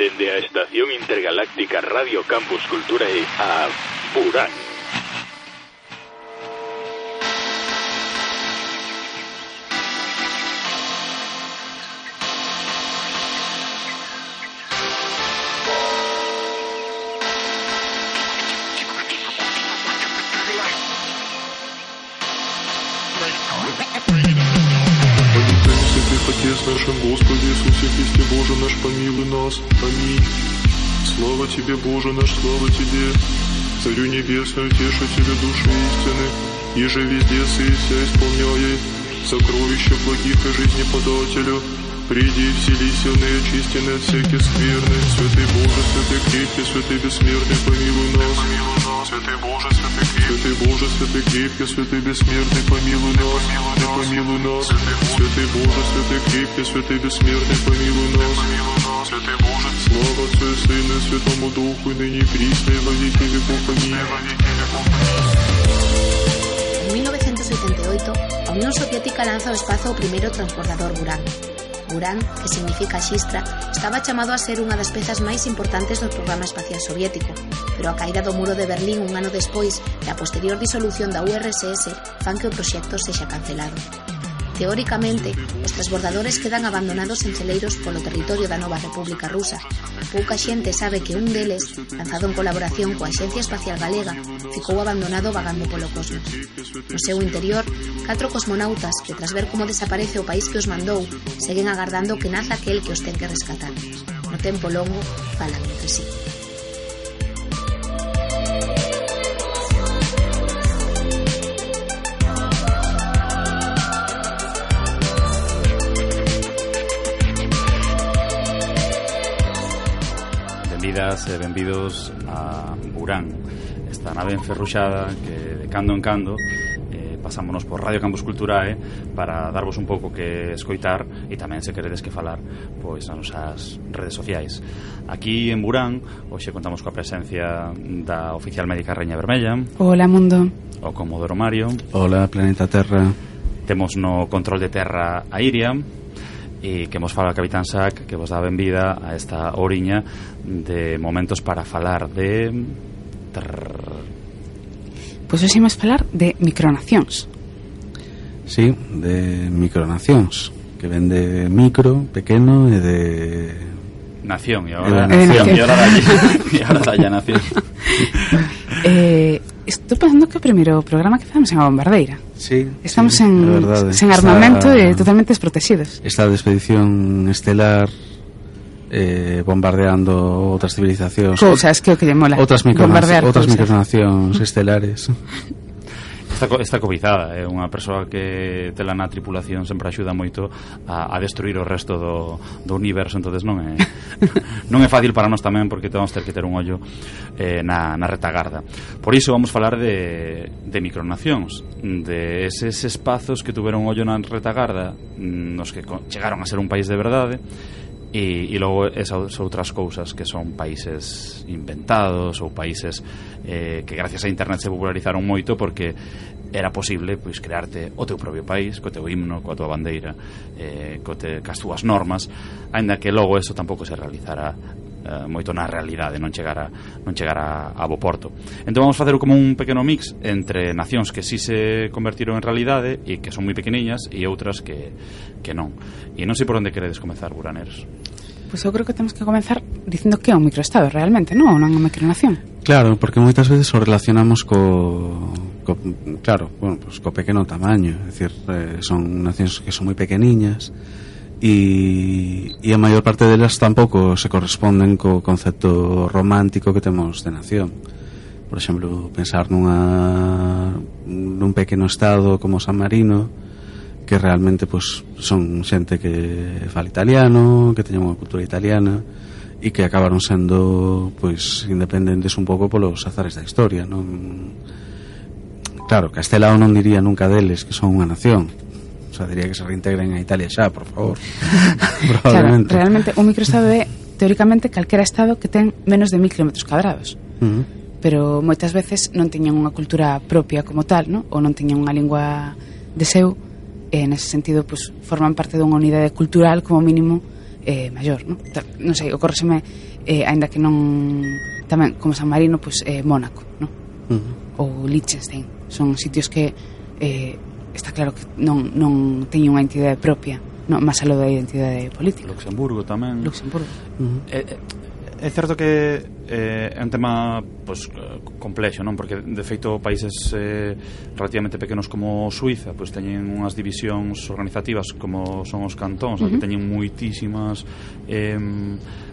Desde a Estación Intergaláctica Radio Campus Culturae a Burán. Нас. Аминь. Слава Тебе, Боже наш, слава Тебе, Царю Небесный, Утешителю души истины, Еже везде сы вся исполняя, сокровища благих и жизни подателю, Приди и вселися в неочистенные от всяких скверны, Святый Боже, Святый крепкий, Святый бессмертный, помилуй нас. Святый Боже, Святый крепкий, Святый Боже, Святый крепкий, Святый бессмертный, помилуй нас. И помилуй нас. Святый Боже, Святый крепкий, Святый бессмертный, помилуй нас. Святый Боже, слава Отцу и Сыну и Святому Духу, и ныне присно, и во веки веков. Аминь. En 1988, a Unión Soviética lanza ao espazo o primeiro transbordador Buran. Uran, que significa Xistra, estaba chamado a ser unha das pezas máis importantes do programa espacial soviético, pero a caída do muro de Berlín un ano despois e a posterior disolución da URSS fan que o proxecto sexa cancelado. Teóricamente, os transbordadores quedan abandonados en celeiros polo territorio da nova República Rusa. Pouca xente sabe que un deles, lanzado en colaboración coa Axencia Espacial Galega, ficou abandonado vagando polo cosmos. No seu interior, catro cosmonautas que tras ver como desaparece o país que os mandou, seguen agardando que naza aquel que os ten que rescatar. No tempo longo, falan entre sí. días e eh, benvidos a Burán Esta nave enferruxada que de cando en cando eh, pasámonos por Radio Campus Culturae eh, para darvos un pouco que escoitar e tamén se queredes que falar pois nas nosas redes sociais. Aquí en Burán, hoxe contamos coa presencia da oficial médica Reña Vermella. Hola, mundo. O Comodoro Mario. Hola, planeta Terra. Temos no control de terra a Iria. E que mos fala o Capitán Sac que vos dá benvida a esta oriña de momentos para falar de. Pois hoxe imos falar de micronacións. Sí, de micronacións que ven de micro, pequeno e de nación e agora nación nación. e agora a nación Eh, estou pensando que o primeiro programa que fazemos en a Bombardeira. Sí, Estamos sí, en, verdade, eh. sen armamento está, e totalmente desprotegidos. Esta expedición estelar eh, bombardeando outras civilizacións Cousas que o que lle mola Outras micronacións, outras micronacións estelares. Está, está cobizada, é unha persoa que tela na tripulación sempre axuda moito a, a destruir o resto do, do universo, entonces non é non é fácil para nós tamén porque temos ter que ter un ollo eh, na, na retagarda. Por iso vamos falar de, de micronacións, de eses espazos que tuveron ollo na retagarda, mm, nos que chegaron a ser un país de verdade, e, e logo esas outras cousas que son países inventados ou países eh, que gracias a internet se popularizaron moito porque era posible pois crearte o teu propio país, co teu himno, coa tua bandeira, eh, co te, cas túas normas, aínda que logo eso tampouco se realizara eh, moito na realidade, non chegara non chegara a, a bo porto. Entón vamos facer como un pequeno mix entre nacións que si sí se convertiron en realidade e que son moi pequeniñas e outras que, que non. E non sei por onde queredes comezar, Buraneros pois eu creo que temos que comenzar dicindo que é un microestado realmente, non? Non é unha micronación? Claro, porque moitas veces o relacionamos co, co claro, bueno, pues, co pequeno tamaño, é dicir, eh, son nacións que son moi pequeniñas e, e a maior parte delas tampouco se corresponden co concepto romántico que temos de nación. Por exemplo, pensar nunha, nun pequeno estado como San Marino, que realmente pues, son xente que fala italiano, que teñen unha cultura italiana e que acabaron sendo pois independentes un pouco polos azares da historia, non? Claro, Castelao non diría nunca deles que son unha nación, o sea, diría que se reintegren a Italia xa, por favor. Probablemente. Claro, realmente un microestado é teóricamente calquera estado que ten menos de mil kilómetros cuadrados Uh -huh. Pero moitas veces non teñen unha cultura propia como tal, ¿no? ou non teñen unha lingua de seu e nese sentido pues, forman parte dunha unidade cultural como mínimo eh, maior non, non sei, ocorreseme eh, aínda que non tamén como San Marino pues, eh, Mónaco non? Uh -huh. ou Liechtenstein son sitios que eh, está claro que non, non teñen unha entidade propia non, máis alo da identidade política Luxemburgo tamén Luxemburgo uh eh, -huh. Eh, é, é certo que eh, é un tema pues, complexo, non? Porque, de feito, países eh, relativamente pequenos como Suiza pues, teñen unhas divisións organizativas como son os cantóns, uh -huh. que teñen moitísimas eh,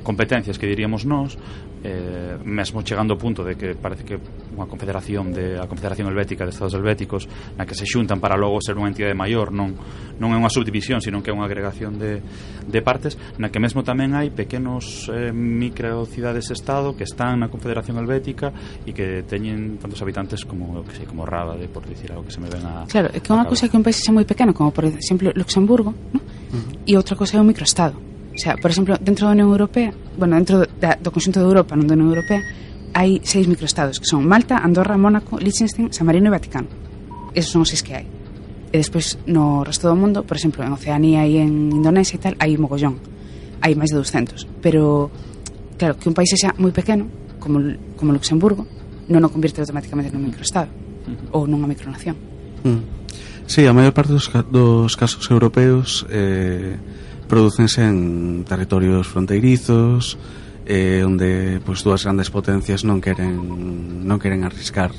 competencias que diríamos nós, eh, mesmo chegando ao punto de que parece que unha confederación de a Confederación Helvética de Estados Helvéticos na que se xuntan para logo ser unha entidade maior non, non é unha subdivisión sino que é unha agregación de, de partes na que mesmo tamén hai pequenos eh, microcidades estado que están na Confederación Helvética e que teñen tantos habitantes como que sei, como Rada, de por dicir algo que se me ven a Claro, é que é unha cousa que un país é moi pequeno como por exemplo Luxemburgo ¿no? uh -huh. e outra cousa é un microestado O sea, por exemplo, dentro da Unión Europea, bueno, dentro da, do conxunto de Europa, non da Unión Europea, hai seis microestados, que son Malta, Andorra, Mónaco, Liechtenstein, San Marino e Vaticano. Esos son os seis que hai. E despois, no resto do mundo, por exemplo, en Oceanía e en Indonesia e tal, hai mogollón. Hai máis de 200. Pero, claro, que un país xa moi pequeno, como, como Luxemburgo, non o convierte automáticamente nun microestado uh -huh. ou nunha micronación. Mm. Sí, a maior parte dos, dos casos europeos eh, producense en territorios fronteirizos eh, onde pois dúas grandes potencias non queren non queren arriscar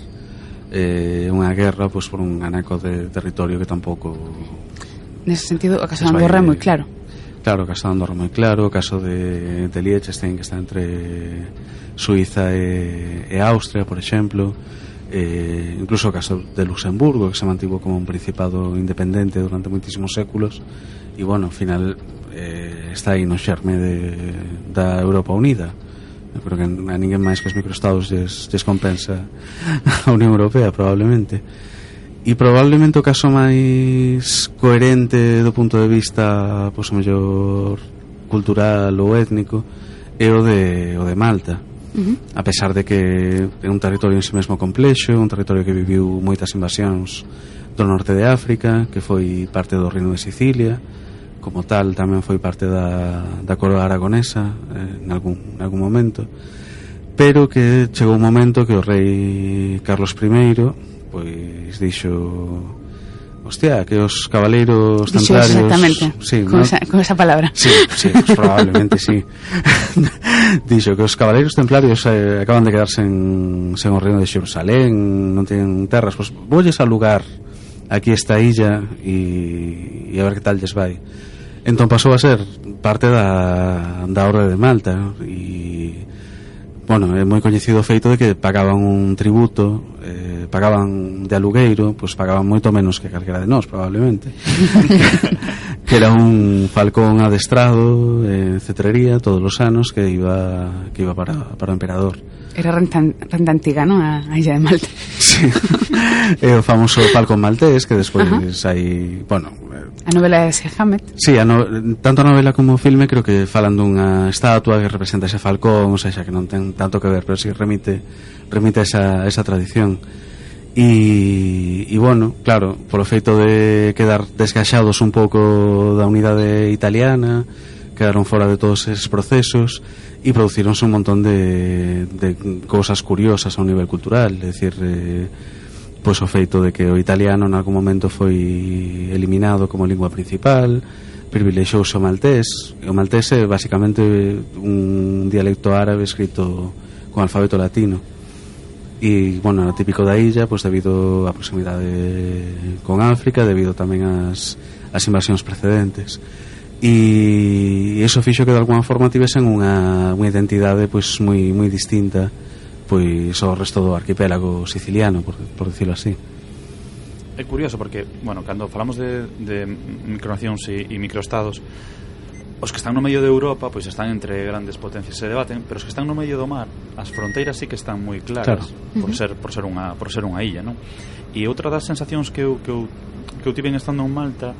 eh, unha guerra pois por un anaco de territorio que tampouco Nese sentido, o caso de Andorra é moi claro. Claro, o caso de Andorra moi claro O caso de, de Liechtenstein que está entre Suiza e, e Austria, por exemplo eh, incluso o caso de Luxemburgo que se mantivo como un principado independente durante moitísimos séculos e bueno, ao final eh, está aí no xerme de, da Europa Unida. Eu creo que a ninguén máis que os microestados des, descompensa a Unión Europea probablemente. E probablemente o caso máis coherente do punto de vista pois, o mellor cultural ou étnico é o de, o de Malta. Uh -huh. a pesar de que é un territorio en si sí mesmo complexo, un territorio que viviu moitas invasións do norte de África, que foi parte do reino de Sicilia, como tal tamén foi parte da, da coroa aragonesa eh, en, algún, en algún momento pero que chegou un momento que o rei Carlos I pois dixo Hostia, que os cabaleiros Dixo templarios... exactamente, sí, con, ¿no? esa, con esa palabra. Sí, sí pues probablemente sí. Dixo que os cabaleiros templarios eh, acaban de quedarse en, sen o reino de Xerusalén, non teñen terras, pois pues, volles a lugar aquí esta illa e, e a ver que tal lles vai. Entón pasou a ser parte da, da Orde de Malta ¿no? e bueno, é moi coñecido o feito de que pagaban un tributo eh, pagaban de alugueiro pois pagaban moito menos que calquera de nós probablemente que era un falcón adestrado en eh, cetrería todos os anos que iba que iba para, para o emperador Era renta, renta antiga, non? A, a Illa de Malta. Sí. é o famoso Falcon Maltés que despois Ajá. hai, bueno, eh, A novela de Sir Hammett. Sí, a no, tanto a novela como o filme creo que falan dunha estatua que representa ese Falcón, ou seja, que non ten tanto que ver, pero si sí remite remite esa, esa tradición. E, e bueno, claro, polo feito de quedar desgaxados un pouco da unidade italiana, quedaron fora de todos esos procesos e producironse un montón de, de cousas curiosas a un nivel cultural, é dicir, eh, pois o feito de que o italiano en algún momento foi eliminado como lingua principal, privilexiouse o maltés, o maltés é basicamente un dialecto árabe escrito con alfabeto latino. E, bueno, era típico da illa, pois debido á proximidade con África, debido tamén ás, ás invasións precedentes e iso fixo que de alguma forma tivesen unha, unha identidade pois moi moi distinta pois ao resto do arquipélago siciliano, por, por decirlo así. É curioso porque, bueno, cando falamos de, de micronacións e, e microestados, os que están no medio de Europa pois están entre grandes potencias se debaten, pero os que están no medio do mar, as fronteiras sí que están moi claras claro. por ser por ser unha por ser unha illa, non? E outra das sensacións que eu que eu que eu tiven estando en Malta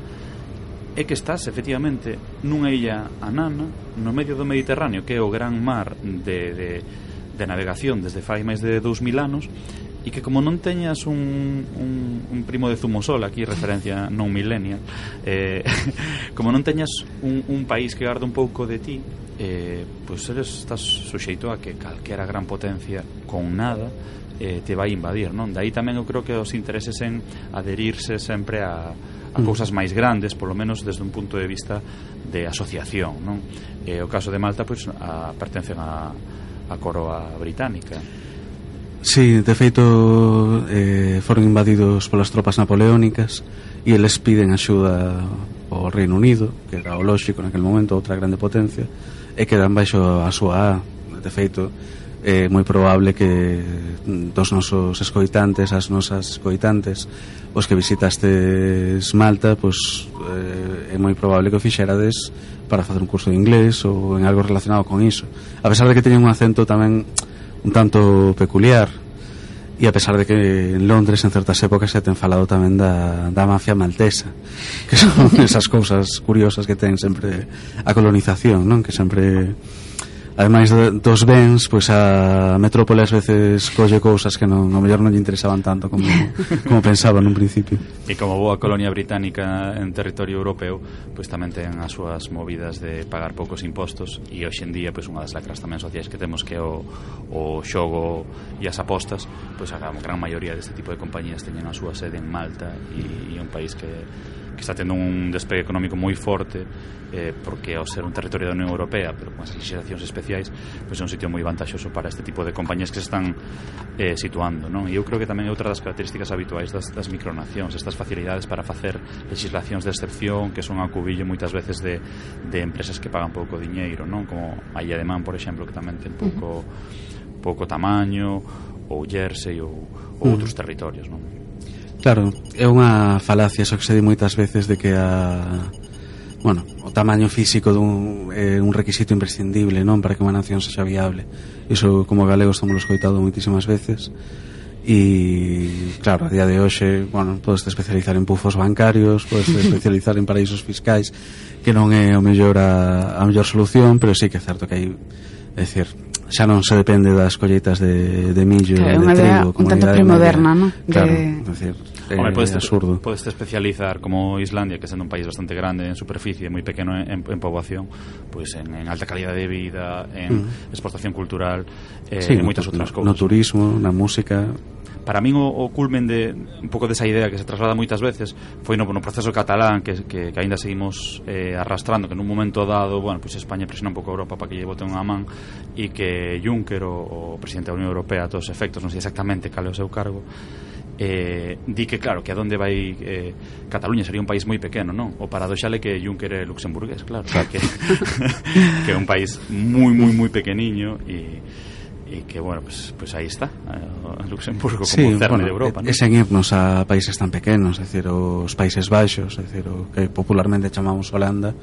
é que estás efectivamente nunha illa anana no medio do Mediterráneo que é o gran mar de, de, de navegación desde fai máis de 2000 anos e que como non teñas un, un, un primo de Zumosol aquí referencia non millennial eh, como non teñas un, un país que guarda un pouco de ti eh, pois eres, estás suxeito a que calquera gran potencia con nada eh, te vai invadir, non? De aí tamén eu creo que os intereses en aderirse sempre a, a mm. cousas máis grandes, polo menos desde un punto de vista de asociación, non? Eh, o caso de Malta pois a, pertencen a, a coroa británica. Sí, de feito eh, foron invadidos polas tropas napoleónicas e eles piden axuda ao Reino Unido, que era o lóxico naquele momento outra grande potencia, e quedan baixo a súa A. De feito, é moi probable que dos nosos escoitantes, as nosas escoitantes, os que visitastes Malta, pois eh, é moi probable que o fixerades para facer un curso de inglés ou en algo relacionado con iso. A pesar de que teñen un acento tamén un tanto peculiar, e a pesar de que en Londres en certas épocas se ten falado tamén da, da mafia maltesa que son esas cousas curiosas que ten sempre a colonización non que sempre ademais dos bens, pois a metrópole ás veces colle cousas que non, ao mellor non lle interesaban tanto como, como pensaba nun principio. E como boa colonia británica en territorio europeo, pois tamén ten as súas movidas de pagar poucos impostos e hoxe en día pois unha das lacras tamén sociais que temos que o, o xogo e as apostas, pois a gran maioría deste tipo de compañías teñen a súa sede en Malta e, e un país que que está tendo un despegue económico moi forte eh, porque ao ser un territorio da Unión Europea pero con as legislacións especiais pois é un sitio moi vantaxoso para este tipo de compañías que se están eh, situando non? e eu creo que tamén é outra das características habituais das, das micronacións estas facilidades para facer legislacións de excepción que son a cubillo moitas veces de, de empresas que pagan pouco diñeiro non? como a Ademán, por exemplo, que tamén ten pouco, pouco tamaño ou Jersey ou, ou outros territorios non? Claro, é unha falacia, eso que se di moitas veces de que a bueno, o tamaño físico dun, é un requisito imprescindible non para que unha nación sexa viable. Iso como galegos estamos coitado moitísimas veces. E claro, a día de hoxe bueno, podes especializar en pufos bancarios podes especializar en paraísos fiscais que non é o mellor a, a mellor solución pero sí que é certo que hai é dicir, xa non se depende das colleitas de, de millo claro, de trigo un tanto premoderna no? claro, de... decir, eh, Hombre, podes, absurdo podes especializar como Islandia que sendo un país bastante grande en superficie moi pequeno en, en poboación pues en, en alta calidad de vida en mm. exportación cultural eh, sí, en moitas outras cousas no turismo, na música para min o, o culmen de un pouco desa idea que se traslada moitas veces foi no, no proceso catalán que, que, que aínda seguimos eh, arrastrando que nun momento dado, bueno, pois España presiona un pouco a Europa para que lle bote unha man e que Juncker, o, o presidente da Unión Europea a todos os efectos, non sei exactamente cal é o seu cargo eh, di que claro, que a donde vai eh, Cataluña sería un país moi pequeno, non? O paradoxal é que Juncker é luxemburgués, claro, o sea, que, que é un país moi, moi, moi pequeniño e e que, bueno, pues, pues aí está eh, Luxemburgo como sí, un cerne bueno, de Europa ¿no? Es sen irnos a países tan pequenos é dicir, os Países Baixos é dicir, o que popularmente chamamos Holanda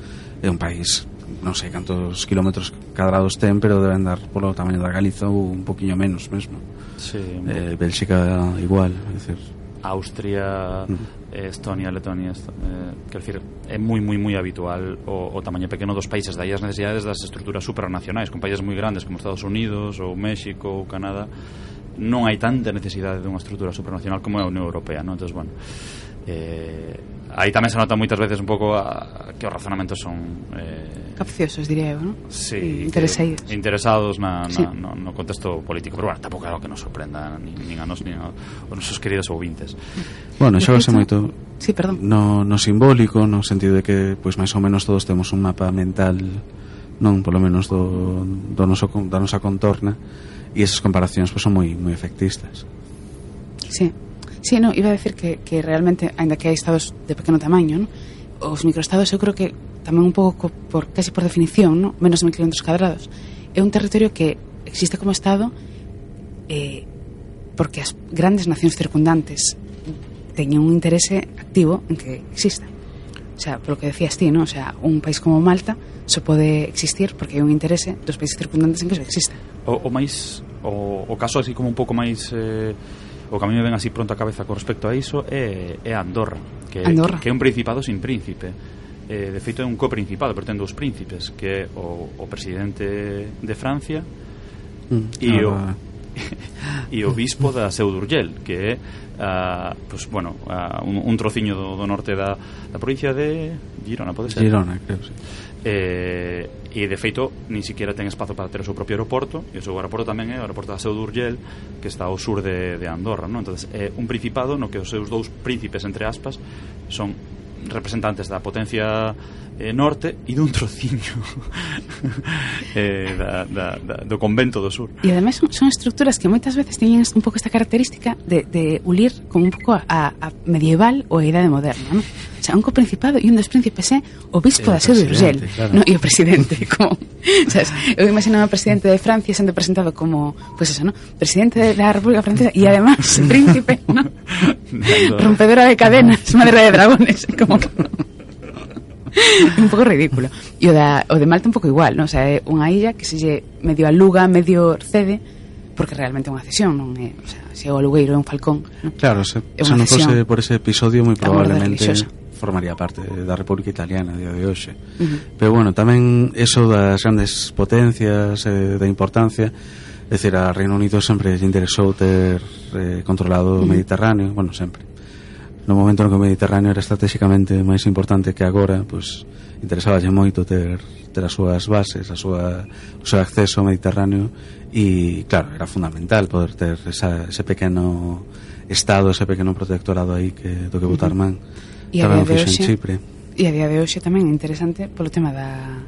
é un país non sei cantos kilómetros cadrados ten pero deben dar polo tamaño da Galiza ou un poquinho menos mesmo sí, eh, Bélxica igual é dicir, Austria mm. Estonia, Letonia, eh, quer decir, é moi moi moi habitual o, o tamaño pequeno dos países, dai as necesidades das estruturas supranacionais, con países moi grandes como Estados Unidos ou México ou Canadá, non hai tanta necesidade dunha estrutura supranacional como é a Unión Europea, non? Entonces, bueno, eh, aí tamén se nota moitas veces un pouco a, ah, a que os razonamentos son eh, capciosos, diría eu, non? Sí, interesados. Interesados na, na, sí. no, no contexto político, pero bueno, tampouco é algo que nos sorprenda nin, nin a nos, nin a, os nosos queridos ouvintes. Bueno, xa se moito sí, perdón. No, no simbólico, no sentido de que pois pues, máis ou menos todos temos un mapa mental non polo menos do, do noso, da nosa contorna e esas comparacións pois, pues, son moi moi efectistas. Sí. Sí, no, iba a decir que, que realmente, ainda que hai estados de pequeno tamaño, ¿no? os microestados eu creo que tamén un pouco por casi por definición, ¿no? menos de 1.500 cuadrados, é un territorio que existe como estado eh, porque as grandes nacións circundantes teñen un interese activo en que exista. O sea, polo que decías ti, ¿no? O sea, un país como Malta só pode existir porque hai un interese dos países circundantes en que exista. O, o máis o, o caso así como un pouco máis eh, o que a mí me ven así pronto a cabeza con respecto a iso é, é Andorra, que, Andorra. que é un principado sin príncipe. Eh, de feito é un coprincipado, pero ten dous príncipes, que é o, o presidente de Francia mm, e ah, o e o bispo da seu d'Urgell que é uh, pues, bueno, uh, un, un trociño do, do norte da, da provincia de Girona, pode ser? Girona, creo, sí eh, e de feito nin siquiera ten espazo para ter o seu propio aeroporto e o seu aeroporto tamén é o aeroporto da Seu d'Urgell que está ao sur de, de Andorra non? entonces é un principado no que os seus dous príncipes entre aspas son representantes da potencia eh, norte e dun trociño eh, da, da, da, do convento do sur. E ademais son, son estructuras que moitas veces teñen un pouco esta característica de, de ulir como un pouco a, a medieval ou a idade moderna, non? xa, un coprincipado e un dos príncipes é o bispo da seu de Urgel claro. no, e o presidente como, sabes, eu imagino o presidente de Francia sendo presentado como pues eso, ¿no? presidente da República Francesa e además príncipe ¿no? rompedora de cadenas madre de dragones como que no un pouco ridículo. E o, da, o de Malta un pouco igual, non? O sea, é unha illa que se lle medio aluga, medio cede, porque realmente é unha cesión, non é? O sea, se é o alugueiro é un falcón. ¿no? Claro, se, se non fose por ese episodio moi probablemente formaría parte da República Italiana a día de hoxe. Uh -huh. Pero bueno, tamén eso das grandes potencias eh, da importancia É dicir, a Reino Unido sempre lle interesou ter eh, controlado o Mediterráneo, bueno, sempre. No momento no que o Mediterráneo era estratégicamente máis importante que agora, pois interesaballe moito ter ter as súas bases, a súa o seu acceso ao Mediterráneo e claro, era fundamental poder ter esa, ese pequeno estado, ese pequeno protectorado aí que do que botar man. Uh -huh E tamén o fixo en Chipre. E a día de hoxe tamén é interesante polo tema da,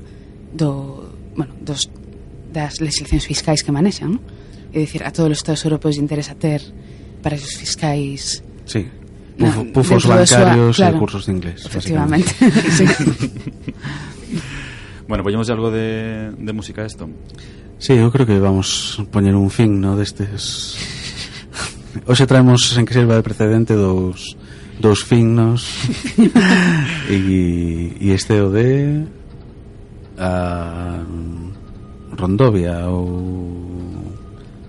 do, bueno, dos, das legislacións fiscais que manexan, non? É dicir, a todos os estados europeos lle interesa ter para esos fiscais sí. Pufo, na, pufos bancarios súa, claro, e cursos de inglés Efectivamente sí. Bueno, poñemos algo de, de música a Sí, eu creo que vamos poñer un fin, no, destes Hoxe traemos en que sirva de precedente dos dos finos e, e este o de a Rondovia ou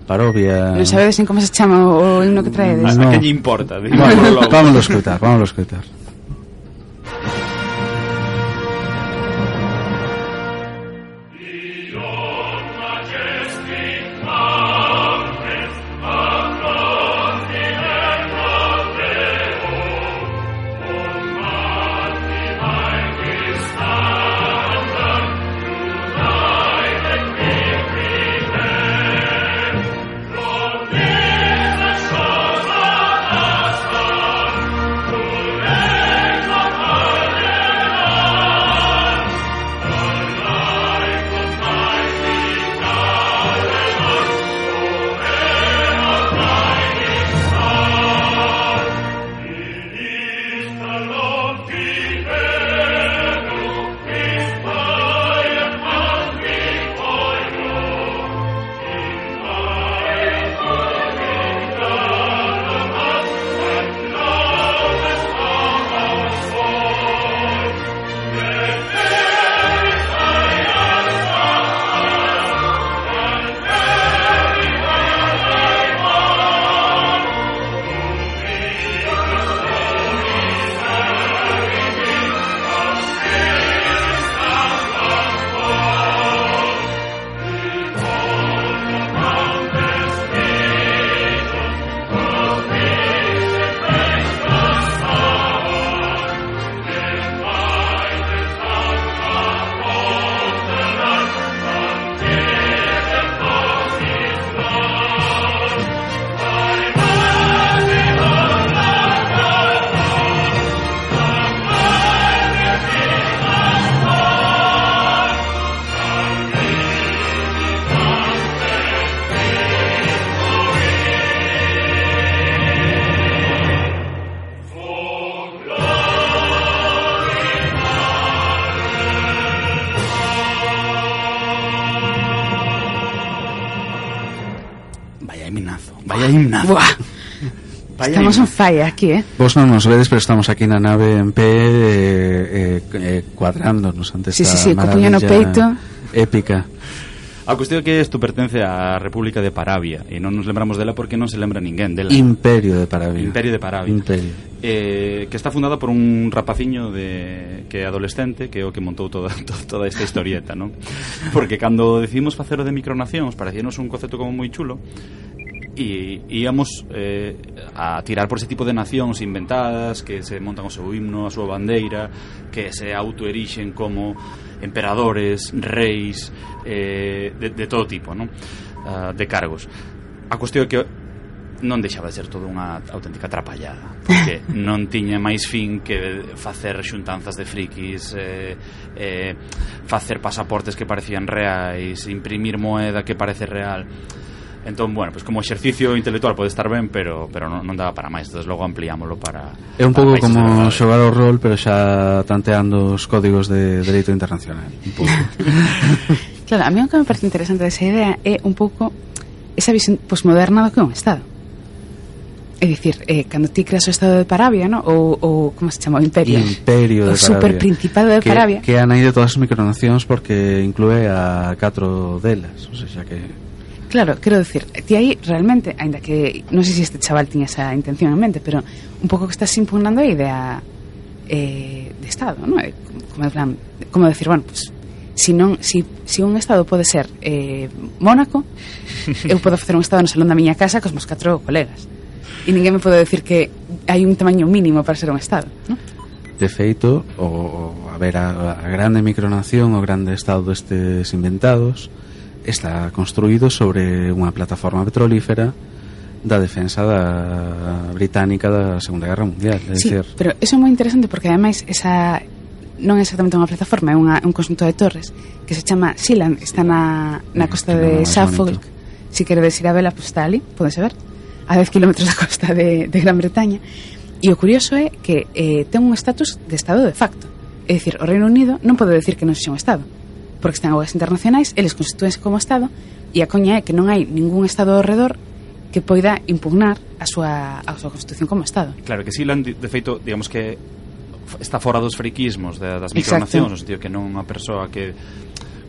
Parovia Non sabedes en como se chama o himno que traedes? A, no. a que lle importa? Bueno, vámonos a escutar, vámonos a escutar Buah. Vaya estamos en falla aquí, eh? Vos non nos vedes, pero estamos aquí na nave en pé eh, eh, cuadrándonos ante sí, esta sí, sí, maravilla no peito. épica. A cuestión que isto pertence á República de Paravia e non nos lembramos dela porque non se lembra ninguén dela. Imperio de Paravia. Imperio de Paravia. Imperio. Eh, que está fundada por un rapaciño de que é adolescente, que é o que montou toda toda esta historieta, non? Porque cando decidimos facer o de micronacións, parecíanos un concepto como moi chulo, e íamos eh, a tirar por ese tipo de nacións inventadas que se montan o seu himno, a súa bandeira que se autoerixen como emperadores, reis eh, de, de todo tipo non? Uh, de cargos a cuestión é que non deixaba de ser todo unha auténtica atrapallada porque non tiña máis fin que facer xuntanzas de frikis eh, eh, facer pasaportes que parecían reais imprimir moeda que parece real Entón, bueno, pues como exercicio intelectual pode estar ben, pero pero non, non daba para máis, entonces logo ampliámolo para É un pouco como xogar o rol, pero xa tanteando os códigos de dereito internacional, un pouco. claro, a mí o que me parece interesante desa idea é un pouco esa visión posmoderna do que é un estado. É dicir, eh, cando ti creas o estado de Parabia, no? ou, ou como se chama, o imperio? Imperio de o Parabia. O superprincipado de que, Parabia. Que é a nai de todas as micronacións porque inclúe a catro delas, ou sea, que Claro, quero decir, ti aí realmente, aínda que non sei se este chaval tiña esa intención en mente, pero un pouco que estás impugnando a idea eh, de Estado, non? Eh, como, como, plan, como decir, bueno, pues, si, non, si, si un Estado pode ser eh, Mónaco, eu podo facer un Estado no salón da miña casa cos meus catro colegas. E ninguén me pode decir que hai un tamaño mínimo para ser un Estado, non? De feito, o, a ver, a, a grande micronación, o grande Estado destes inventados, está construído sobre unha plataforma petrolífera da defensa da británica da Segunda Guerra Mundial, é sí, dicir... pero eso é moi interesante porque ademais esa non é exactamente unha plataforma, é unha, un conjunto de torres que se chama Sealand, está na, na mm, costa de Suffolk. Se si queredes ir a vela, pues está ali, podes ver, a 10 km da costa de, de Gran Bretaña. E o curioso é que eh, ten un estatus de estado de facto. É dicir, o Reino Unido non pode decir que non sexa un estado porque están augas internacionais, eles constitúense como Estado, e a coña é que non hai ningún Estado ao redor que poida impugnar a súa, a súa Constitución como Estado. Claro, que Silan, de feito, digamos que está fora dos friquismos, das micronacións, no sentido que non unha persoa que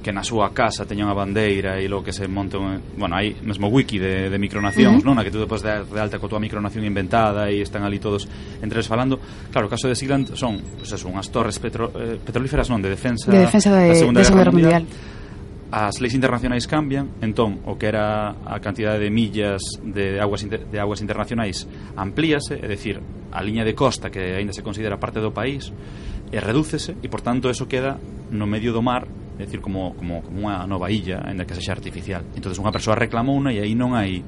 que na súa casa teña unha bandeira e logo que se monte un, bueno, hai mesmo wiki de, de micronacións, uh -huh. non? Na que tú depois de, de alta co túa micronación inventada e están ali todos entre eles falando. Claro, o caso de Sigland son, pues eso, unhas torres petro, eh, petrolíferas non de defensa, de defensa de, da Segunda, de Guerra, Guerra Mundial. mundial as leis internacionais cambian, entón o que era a cantidade de millas de aguas inter, de aguas internacionais amplíase, é dicir, a liña de costa que aínda se considera parte do país e redúcese e por tanto eso queda no medio do mar é dicir como, como, como unha nova illa eh, ainda que sexa artificial entonces unha persoa reclamou unha e aí non hai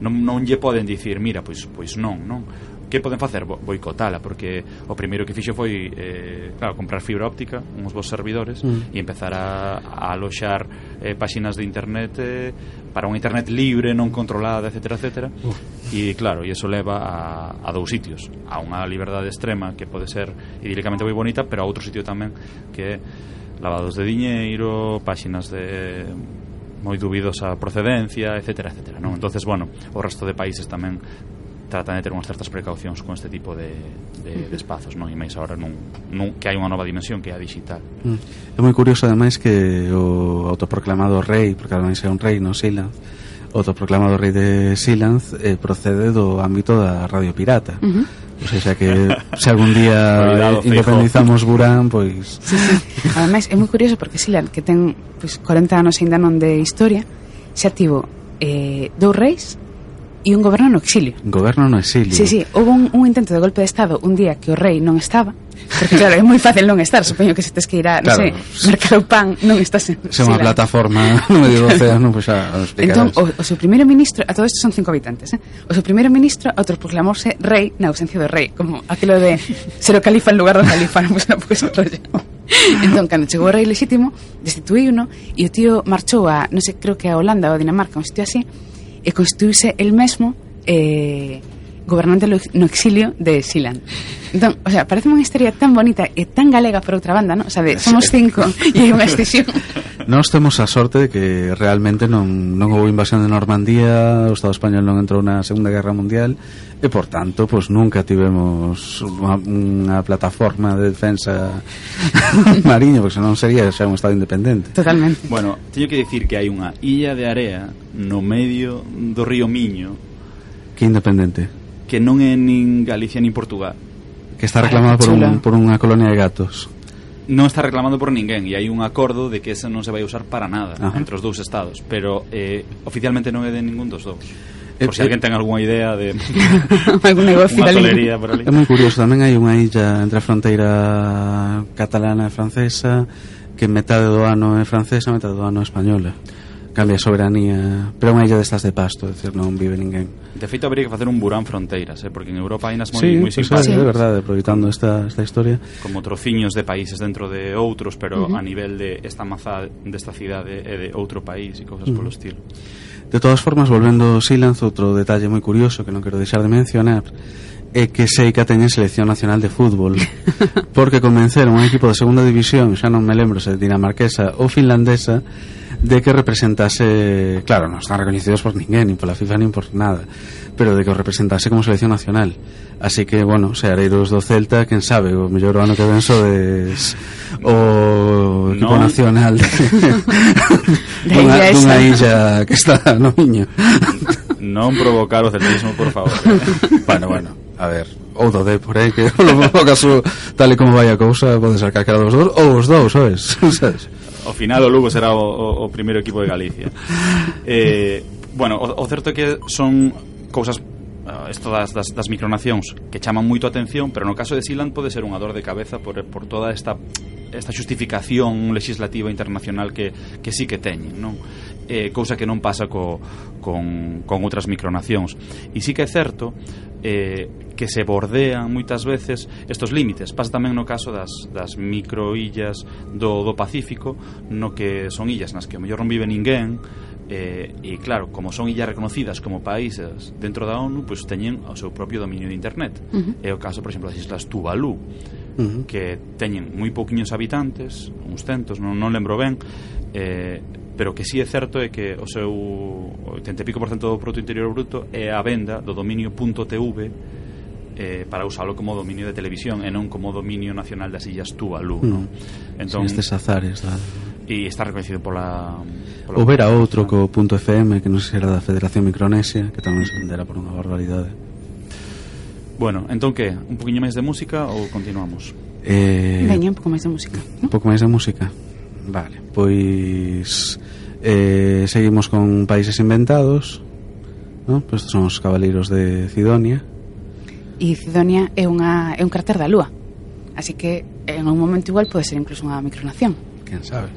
non, non lle poden dicir mira, pois, pois non, non que poden facer? Boicotala, porque o primeiro que fixo foi eh, claro, comprar fibra óptica, uns bons servidores mm. e empezar a, a aloxar eh, páxinas de internet eh, para unha internet libre, non controlada, etc, etc. Uh. E claro, e eso leva a, a dous sitios, a unha liberdade extrema que pode ser idílicamente moi bonita, pero a outro sitio tamén que é lavados de diñeiro, páxinas de moi dubidosa procedencia, etc. etc non? Mm. entonces bueno, o resto de países tamén tratan de ter unhas certas precaucións con este tipo de, de, de espazos, non? E máis agora nun, nun, que hai unha nova dimensión que é a digital. Mm. É moi curioso ademais que o autoproclamado rei, porque ademais é un rei, non sei, autoproclamado rei de Silanz eh, procede do ámbito da radio pirata. Uh -huh. Pois, pues, xa que se algún día independizamos Burán, pois... Sí, sí. Ademais, é moi curioso porque Silan, que ten pois, 40 anos ainda non de historia, xa tivo eh, dous reis e un goberno no exilio. Goberno no exilio. Sí, sí, houve un, un intento de golpe de Estado un día que o rei non estaba, Porque claro, é moi fácil non estar, supoño que se tes que ir a, non claro. sei, mercar o pan, non estás en... Se unha plataforma no medio do océano, pois pues xa Entón, o, o seu primeiro ministro, a todo isto son cinco habitantes, eh? o seu primeiro ministro autoproclamouse rei na ausencia do rei, como aquilo de ser o califa en lugar do califa, non, pues, non, pues, rollo. entón, cando chegou o rei legítimo, destituí uno, e o tío marchou a, non sei, creo que a Holanda ou a Dinamarca, un sitio así, e constituíse el mesmo, eh, gobernante no exilio de Silan. Entón, o sea, parece unha historia tan bonita e tan galega por outra banda, non? O sea, de somos cinco e hai unha excisión. Nós temos a sorte de que realmente non, non houve invasión de Normandía, o Estado español non entrou na Segunda Guerra Mundial e, por tanto, pues, nunca tivemos unha, unha plataforma de defensa mariño, porque senón sería xa un Estado independente. Totalmente. Bueno, teño que dicir que hai unha illa de area no medio do río Miño que independente que non é nin Galicia nin Portugal. Que está reclamado por, un, por unha colonia de gatos. Non está reclamado por ninguén e hai un acordo de que ese non se vai usar para nada Ajá. entre os dous estados, pero eh, oficialmente non é de ningún dos dous. Eh, por si alguén eh. ten algunha idea de algún negocio ali. Tolería por ali. É moi curioso, tamén hai unha illa entre a fronteira catalana e francesa que metade do ano é francesa, metade do ano é española. Cambia a soberanía, pero é unha illa destas de pasto, é dicir, non vive ninguén. De feito, habría que facer un burán fronteiras, eh? porque en Europa hai nas moi, sí, moi simpáticas. Sí, é verdade, aproveitando esta, esta historia. Como trociños de países dentro de outros, pero uh -huh. a nivel de esta mazá desta cidade e de outro país e cousas uh -huh. polo estilo. De todas formas, volvendo ao Silence, outro detalle moi curioso que non quero deixar de mencionar é que Seica teñen selección nacional de fútbol porque convenceron un equipo de segunda división, xa non me lembro se dinamarquesa ou finlandesa de que representase, claro, non están recoñecidos por ninguén, nin pola FIFA, nin por nada, pero de que o representase como selección nacional. Así que, bueno, se areiros do Celta, quen sabe, o mellor o ano que ven sodes o equipo no. nacional de, dunha, dunha illa que está no miño. non provocar o celtismo, por favor. Bueno, bueno, a ver, ou do de por aí que o caso tal e como vai a cousa pode ser calquera dos dous ou os dous, sabes? sabes? ao final o Lugo será o, o, o primeiro equipo de Galicia. Eh, bueno, o, o certo é que son cousas eh, isto das, das, das micronacións que chaman moito a atención, pero no caso de Silan pode ser unha dor de cabeza por, por toda esta esta xustificación legislativa internacional que, que sí que teñen, non? Eh, cousa que non pasa co, con, con outras micronacións. E sí que é certo eh, que se bordean moitas veces estos límites. Pasa tamén no caso das, das microillas do, do Pacífico, no que son illas nas que o mellor non vive ninguén, eh, e claro, como son illas reconocidas como países dentro da ONU, pois pues, teñen o seu propio dominio de internet. Uh -huh. É o caso, por exemplo, das islas Tuvalu uh -huh. que teñen moi pouquiños habitantes, uns centos, non, non lembro ben, eh, pero que sí é certo é que o seu 80 pico por cento do produto interior bruto é a venda do dominio .tv eh, para usalo como dominio de televisión e non como dominio nacional das illas Tuvalu, mm. non? Entón, sí, estes azares da... E está reconhecido pola... pola Houbera outro co punto FM que non será da Federación Micronesia que tamén se vendera por unha barbaridade Bueno, entón que? Un poquinho máis de música ou continuamos? Eh, Veña, un pouco máis de música. ¿no? Un pouco máis de música. Vale, pois eh, seguimos con Países Inventados, ¿no? pues Estos son os cabaleiros de Cidonia. E Cidonia é unha é un cráter da Lúa. Así que en un momento igual pode ser incluso unha micronación. Quen sabe?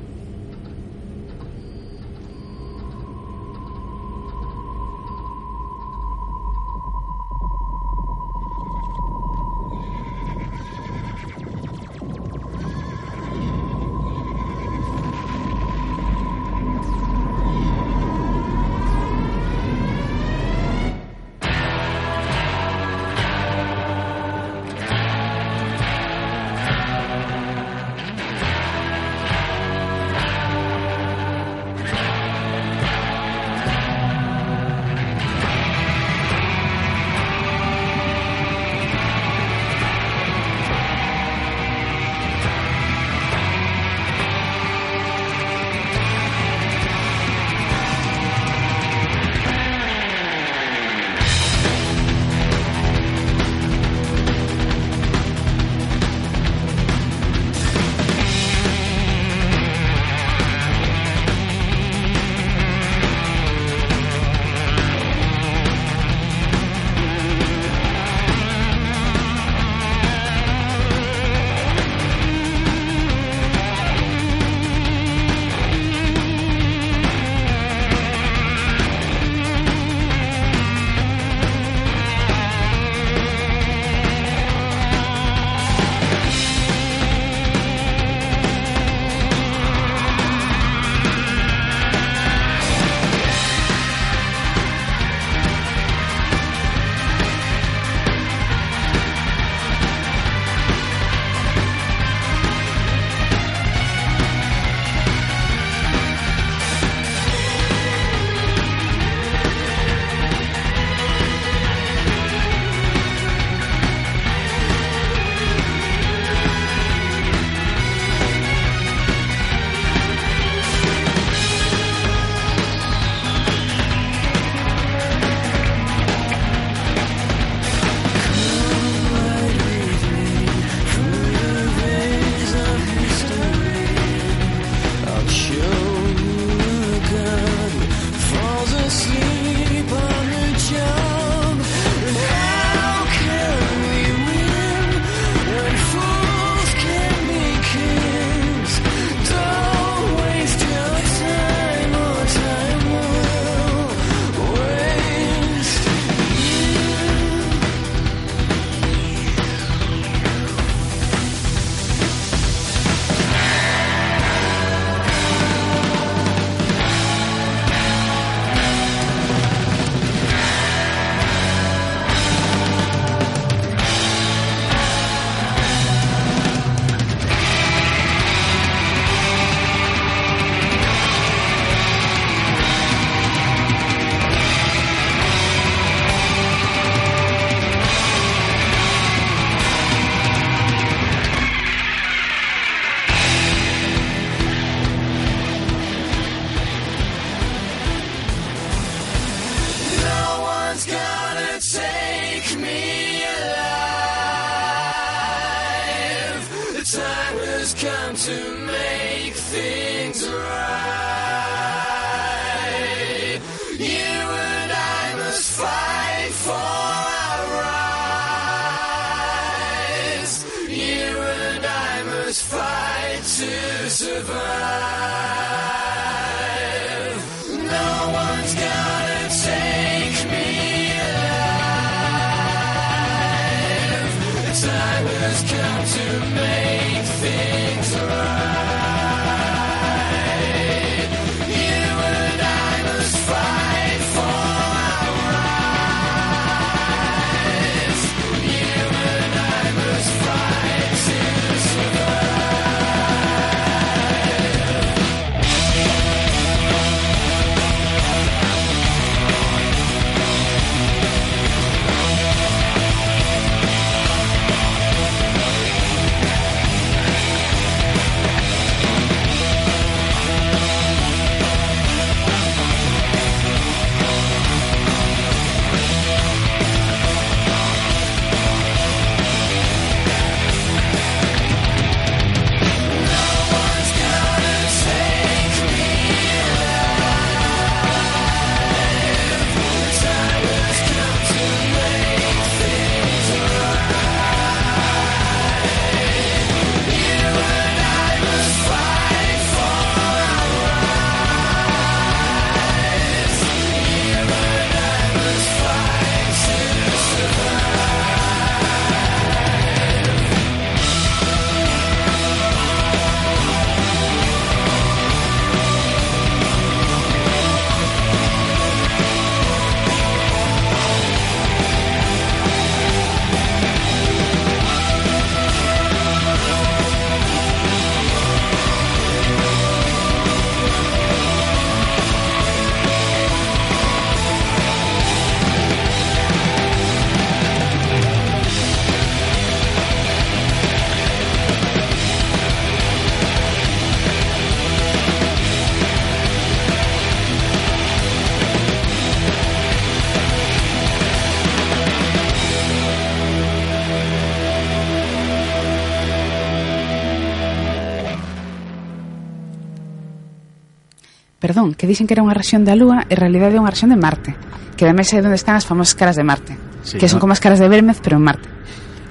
perdón, que dicen que era unha rexión da Lúa e en realidade é unha rexión de Marte, que ademais é onde están as famosas caras de Marte, sí, que son no? como as caras de Bermez, pero en Marte.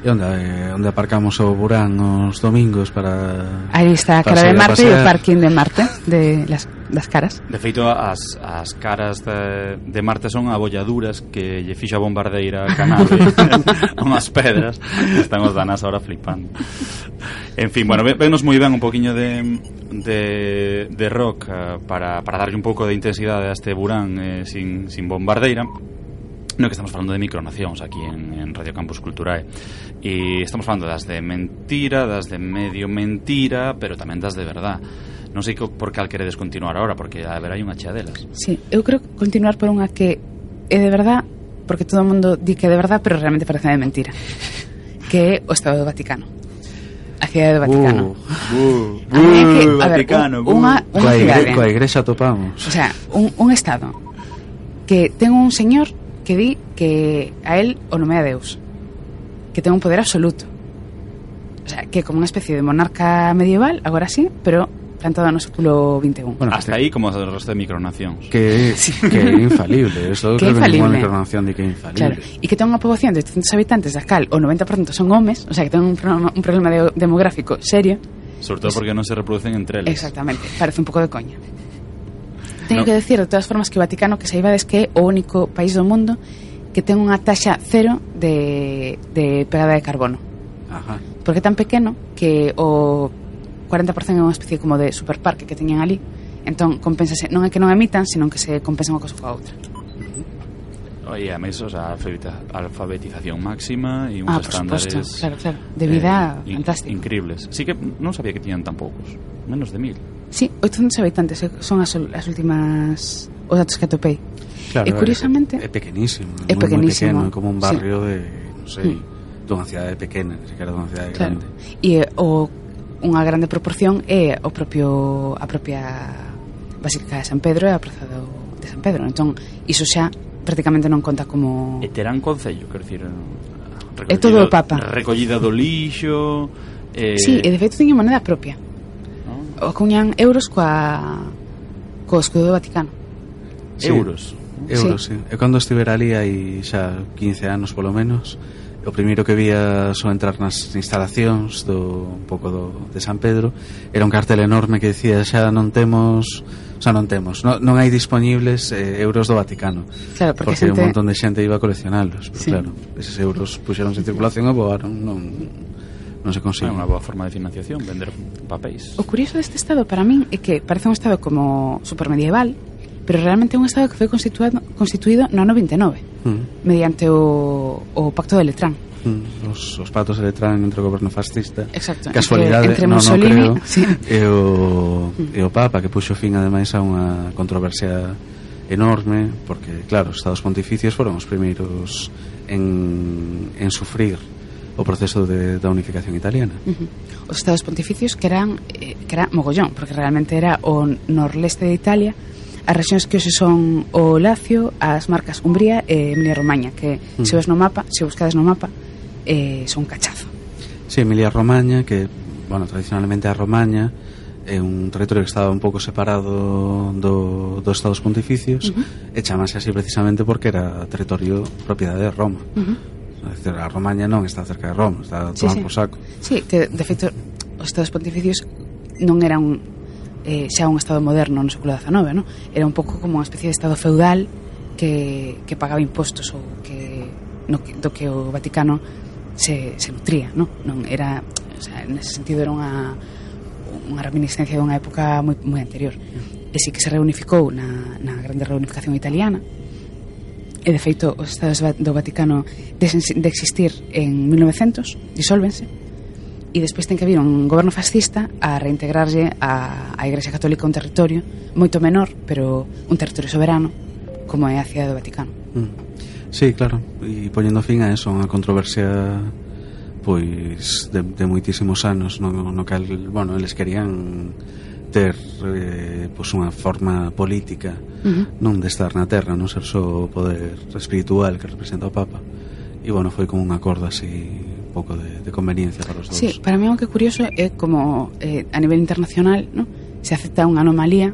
E onde, eh, onde aparcamos o Burán os domingos para... Aí está a cara de Marte e o parking de Marte, de las das caras. De feito, as, as caras de, de Marte son abolladuras que lle fixo a bombardeira a Canave unhas pedras. Están os danas ahora flipando. En fin, bueno, venos moi ben un poquinho de, de, de rock eh, para, para darlle un pouco de intensidade a este burán eh, sin, sin bombardeira no que estamos falando de micronacións aquí en, en Radio Campus Culturae e estamos falando das de mentira das de medio mentira pero tamén das de verdad Non sei por cal queredes continuar ahora porque a ver, hai unha chea delas. Sí, eu creo que continuar por unha que é de verdad, porque todo o mundo di que é de verdad, pero realmente parece de mentira, que é o Estado do Vaticano. A cidade do Vaticano. Uh, uh, a mí é que, uh, a ver, Vaticano, un, unha, unha uh. coa cidade. Coa igrexa topamos. O sea, un, un Estado que ten un señor que di que a él o nomea Deus, que ten un poder absoluto, o sea, que como unha especie de monarca medieval, agora sí, pero plantado no século XXI Bueno, Hasta aí como o resto de micronacións que, que é infalible. Eso Que creo que ninguna infalible. micronación de que é infalible. Claro, e que ten unha poboación de 800 habitantes da cal o 90% son homes, o sea que ten un problema, un problema de- demográfico serio Sobre todo porque non se reproducen entre eles Exactamente, parece un pouco de coña. Teño No. que decir de todas formas que o Vaticano que saibades que é o único país do mundo que ten unha taxa cero de, de pegada de carbono. Ajá. Porque é tan pequeno que o 40% é unha especie como de superparque que teñen ali. Entón compensase, non é que non emitan senón que se compensa unha cosa coa outra. E a mesos a alfabetización máxima e uns ah, estándares supuesto, claro, claro, eh, de vida eh, fantástica. Increíbles, sí que non sabía que tiñan tan poucos menos de mil. Sí, 800 habitantes eh, son as, as últimas os datos que atopei. Claro, e curiosamente é, é pequenísimo, é moi, pequenísimo, pequeno, é como un barrio sí. de, non sei, mm. dunha cidade pequena, ni sequera dunha cidade claro. grande. E eh, o unha grande proporción é o propio a propia Basílica de San Pedro e a Praza do, de San Pedro. Entón, iso xa prácticamente non conta como... E terán concello, quero dicir... É todo o Papa. Recollida do lixo... Eh... Sí, e de feito teñen moneda propia. No? Acuñan euros coa... co escudo do Vaticano. Sí. Euros? Euros, sí. sí. E cando estivera ali hai xa 15 anos polo menos o primeiro que vía só entrar nas instalacións do un pouco do, de San Pedro era un cartel enorme que dicía xa non temos xa non temos non, non hai disponibles eh, euros do Vaticano claro, porque, porque xente... un montón de xente iba a coleccionalos pero sí. claro, eses euros puxeronse en circulación e voaron non, non se consigue. É unha boa forma de financiación, vender papéis. O curioso deste estado para min é que parece un estado como supermedieval, pero realmente é un Estado que foi constituído, constituído no ano 29 mm. mediante o, o Pacto de Letrán mm. os, os pactos de Letrán entre o goberno fascista Exacto, casualidade, entre, entre no, Mussolini no, creo, sí. e, o, mm. e o Papa que puxo fin ademais a unha controversia enorme porque claro, os Estados Pontificios foron os primeiros en, en sufrir o proceso de, da unificación italiana. Uh -huh. Os Estados Pontificios que eran eh, que era mogollón, porque realmente era o norleste de Italia, as rexións que hoxe son o Lacio, as marcas Umbría e Emilia Romaña, que mm. se ves no mapa, se buscades no mapa, eh, son cachazo. Sí, Emilia Romaña, que, bueno, tradicionalmente a Romaña, é un territorio que estaba un pouco separado do, dos estados pontificios uh -huh. e chamase así precisamente porque era territorio propiedade de Roma uh -huh. decir, a Romaña non está cerca de Roma está sí, tomando sí. saco sí, que de feito os estados pontificios non eran eh, xa un Estado moderno no século XIX, no? Era un pouco como unha especie de Estado feudal que, que pagaba impostos ou que, no, do que o Vaticano se, se nutría, no? Non era, o sea, nese sentido era unha, unha reminiscencia dunha época moi, moi anterior. E si que se reunificou na, na grande reunificación italiana, e de feito os estados do Vaticano deixen de existir en 1900, disolvense, e despois ten que vir un goberno fascista a reintegrarlle a, a Igrexa Católica un territorio moito menor, pero un territorio soberano como é a cidade do Vaticano. Mm. Sí, claro, e poñendo fin a eso, a controversia pois de, de moitísimos anos no, no cal, bueno, eles querían ter eh, pois unha forma política uh -huh. non de estar na terra, non ser só o poder espiritual que representa o Papa e bueno, foi como un acordo así pouco de, de conveniencia para os dous. Sí, para mí o que é curioso é como eh, a nivel internacional ¿no? se acepta unha anomalía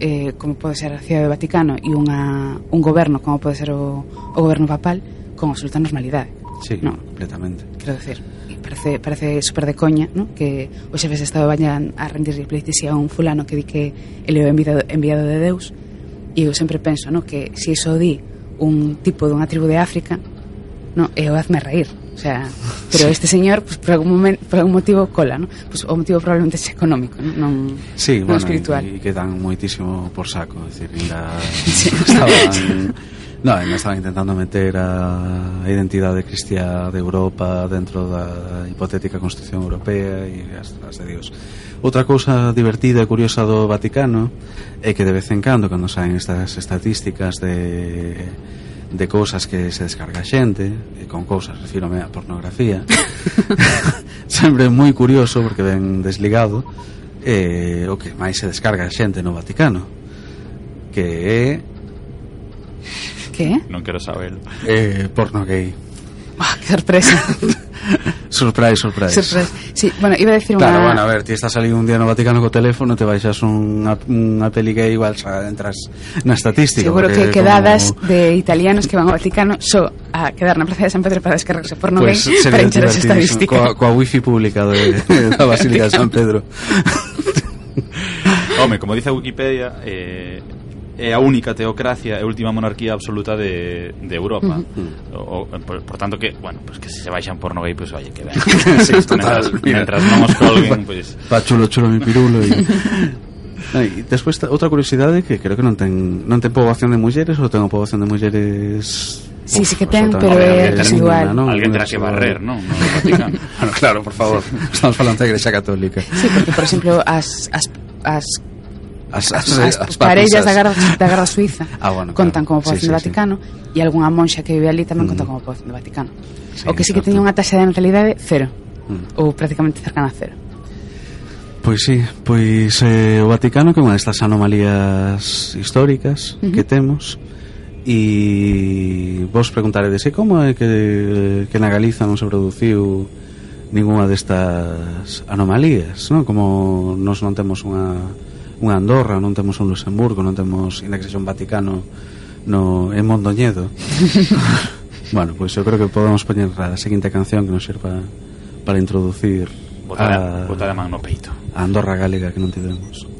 eh, como pode ser a Cidade do Vaticano e unha, un goberno como pode ser o, o goberno papal con absoluta normalidade. Sí, no? completamente. Quero decir, parece, parece super de coña ¿no? que os xefes de Estado vayan a rendir pleitesía a un fulano que di que ele é enviado, enviado de Deus e eu sempre penso ¿no? que se iso di un tipo dunha tribu de África no, eu hazme reír O sea, pero sí. este señor, pues, por, algún momento, por algún motivo, cola, ¿no? Pues, o motivo probablemente é económico, non, non, sí, non bueno, espiritual. E que dan moitísimo por saco, é dicir, ainda sí. estaban... no, ainda estaban intentando meter a identidade cristiá de Europa dentro da hipotética Constitución Europea e as, as de Dios. Outra cousa divertida e curiosa do Vaticano é que de vez en cando, cando saen estas estatísticas de de cousas que se descarga a xente, e con cousas, refírome a pornografía. Sempre moi curioso porque ben desligado eh, o que máis se descarga a xente no Vaticano, que é Que? Non quero saber Eh, porno gay. Ah, que sorpresa. surprise, surprise. Surprise. Sí, bueno, iba a decir claro, una... Claro, bueno, a ver, ti estás salido un día no Vaticano co teléfono, te baixas unha, unha peli que igual xa entras na estatística. Seguro que quedadas como... de italianos que van ao Vaticano só so, a quedar na plaza de San Pedro para descargarse por no pues, para entrar as estadística. Coa, coa wifi pública de, da Basílica de San Pedro. Home, como dice a Wikipedia, eh, é a única teocracia e última monarquía absoluta de, de Europa. O, o, por, por tanto que, bueno, pues que se se baixan por gay, pois pues, oye, que ben. sí, mentras, mentras non os colguen. Pues. Pa chulo chulo mi pirulo e E despois outra curiosidade que creo que non ten non ten poboación de mulleres ou ten poboación de mulleres Sí, sí que ten, pero é residual. Non? Alguén terá que barrer, non? No Vaticano. bueno, claro, por favor. Estamos falando da Igrexa Católica. Sí, porque, por exemplo, as, as, as as, as, as, as parellas da guerra, da guerra suiza ah, bueno, contan claro. como poboación sí, sí, do Vaticano sí. e algunha monxa que vive ali tamén mm. conta como poboación do Vaticano sí, o que sí que teña unha taxa de natalidade cero mm. ou prácticamente cercana a cero Pois sí, pois eh, o Vaticano que é unha destas anomalías históricas uh -huh. que temos e vos preguntaredes e como é que, que na Galiza non se produciu ninguna destas anomalías non? como nos non temos unha unha Andorra, non temos un Luxemburgo, non temos, ainda que sexa un Vaticano no, en Mondoñedo. bueno, pois pues eu creo que podemos poñer a seguinte canción que nos sirva para introducir botar a, a, botar a man no peito. A Andorra Galega que non tivemos.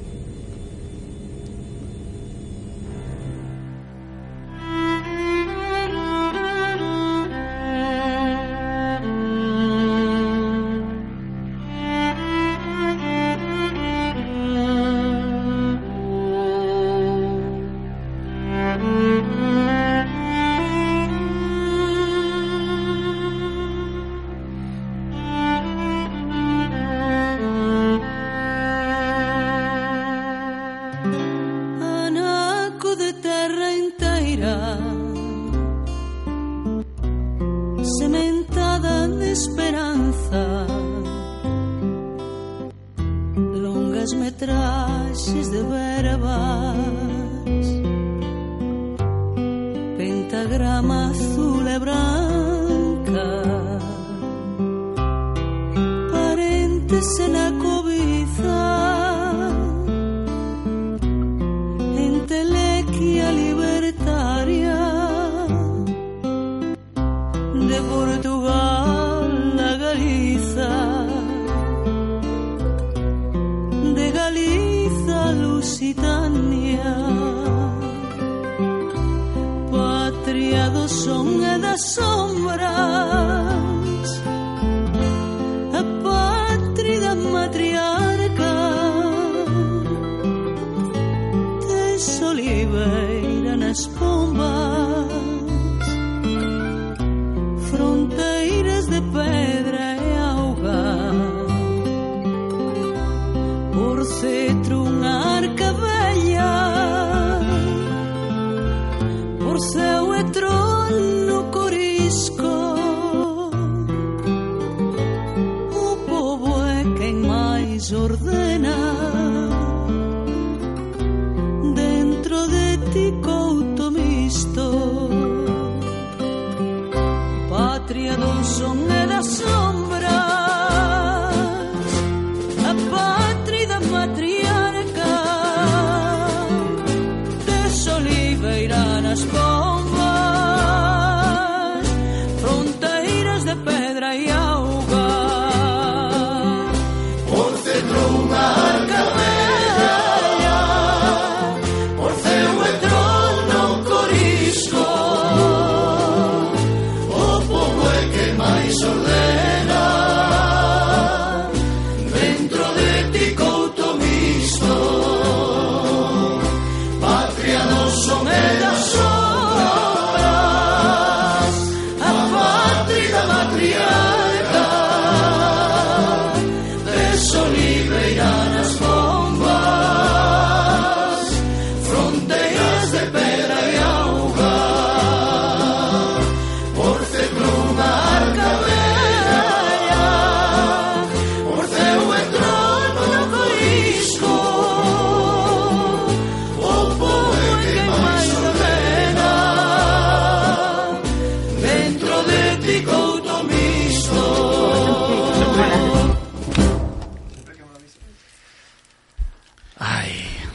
Ordena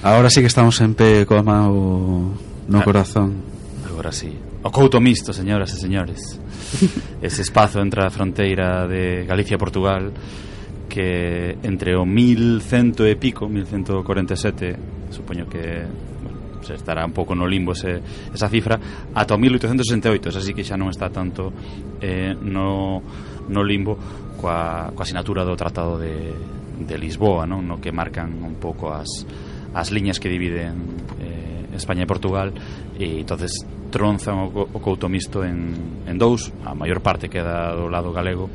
Agora sí que estamos en pé coa mão no ah, corazón. Agora sí. O couto misto, señoras e señores. Ese espazo entre a fronteira de Galicia e Portugal que entre o 1100 e pico, 1147, supoño que bueno, se estará un pouco no limbo ese, esa cifra, ata o 1868, así que xa non está tanto eh, no, no limbo coa, coa sinatura do Tratado de, de Lisboa, non? no que marcan un pouco as, as liñas que dividen eh, España e Portugal e entonces tronzan o, o couto mixto en, en dous a maior parte queda do lado galego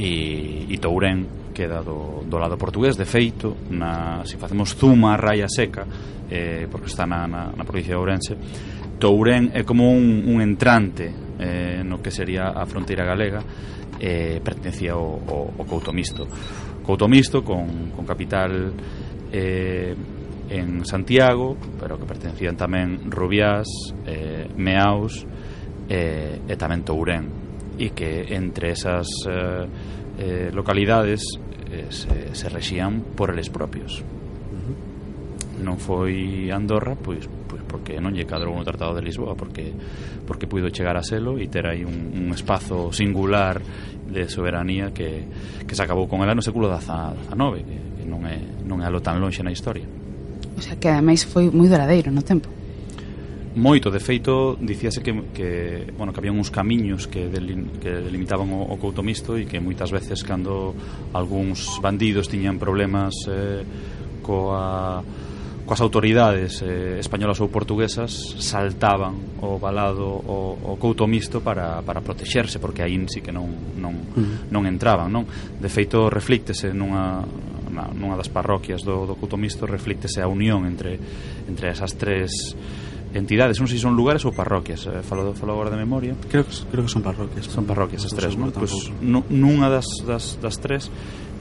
e, e Tourén queda do, do lado portugués. De feito na, se facemos zuma a raia seca eh, porque está na, na, na provincia de Ourense Tourén é como un, un entrante eh, no que sería a fronteira galega eh, pertenecía ao, ao, ao Couto Misto. Couto Misto con, con capital eh, en Santiago, pero que pertencían tamén Rubiás, eh, Meaus eh, e tamén Tourén e que entre esas eh, eh, localidades eh, se, se rexían por eles propios. Non foi Andorra, pois, pois porque non lle cadrou no Tratado de Lisboa, porque porque puido chegar a selo e ter aí un, un espazo singular de soberanía que, que se acabou con ela no século XIX, que, que non é non é algo tan lonxe na historia. O sea, que ademais foi moi duradeiro no tempo. Moito, de feito, dicíase que, que, bueno, que había uns camiños que, delin, que delimitaban o, o couto mixto e que moitas veces cando algúns bandidos tiñan problemas eh, coa coas autoridades eh, españolas ou portuguesas saltaban o balado o, o couto mixto para, para protexerse porque aí sí que non, non, non entraban non? de feito reflíctese nunha na, nunha das parroquias do, do Couto Mixto reflíctese a unión entre, entre esas tres entidades, non sei se son lugares ou parroquias, eh, falo, falo agora de memoria. Creo que creo que son parroquias. Son parroquias as tres, non? Pois pues, nunha das, das, das tres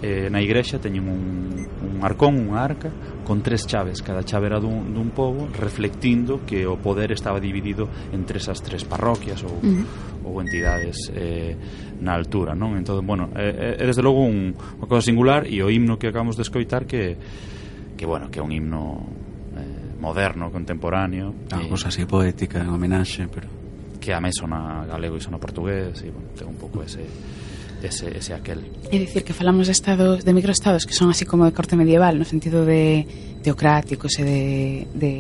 eh, na igrexa teñen un, un arcón, unha arca con tres chaves, cada chave era dun, dun povo reflectindo que o poder estaba dividido entre esas tres parroquias ou, ou entidades eh, na altura, non? Entón, bueno, é, é desde logo un, unha cosa singular e o himno que acabamos de escoitar que que bueno, que é un himno eh, moderno, contemporáneo, ah, eh, e, cosa así poética, en homenaxe, pero que a mí sona galego e sona portugués e bueno, ten un pouco ese ese, ese aquel. É dicir, que falamos de estados de microestados que son así como de corte medieval, no sentido de teocráticos e de, de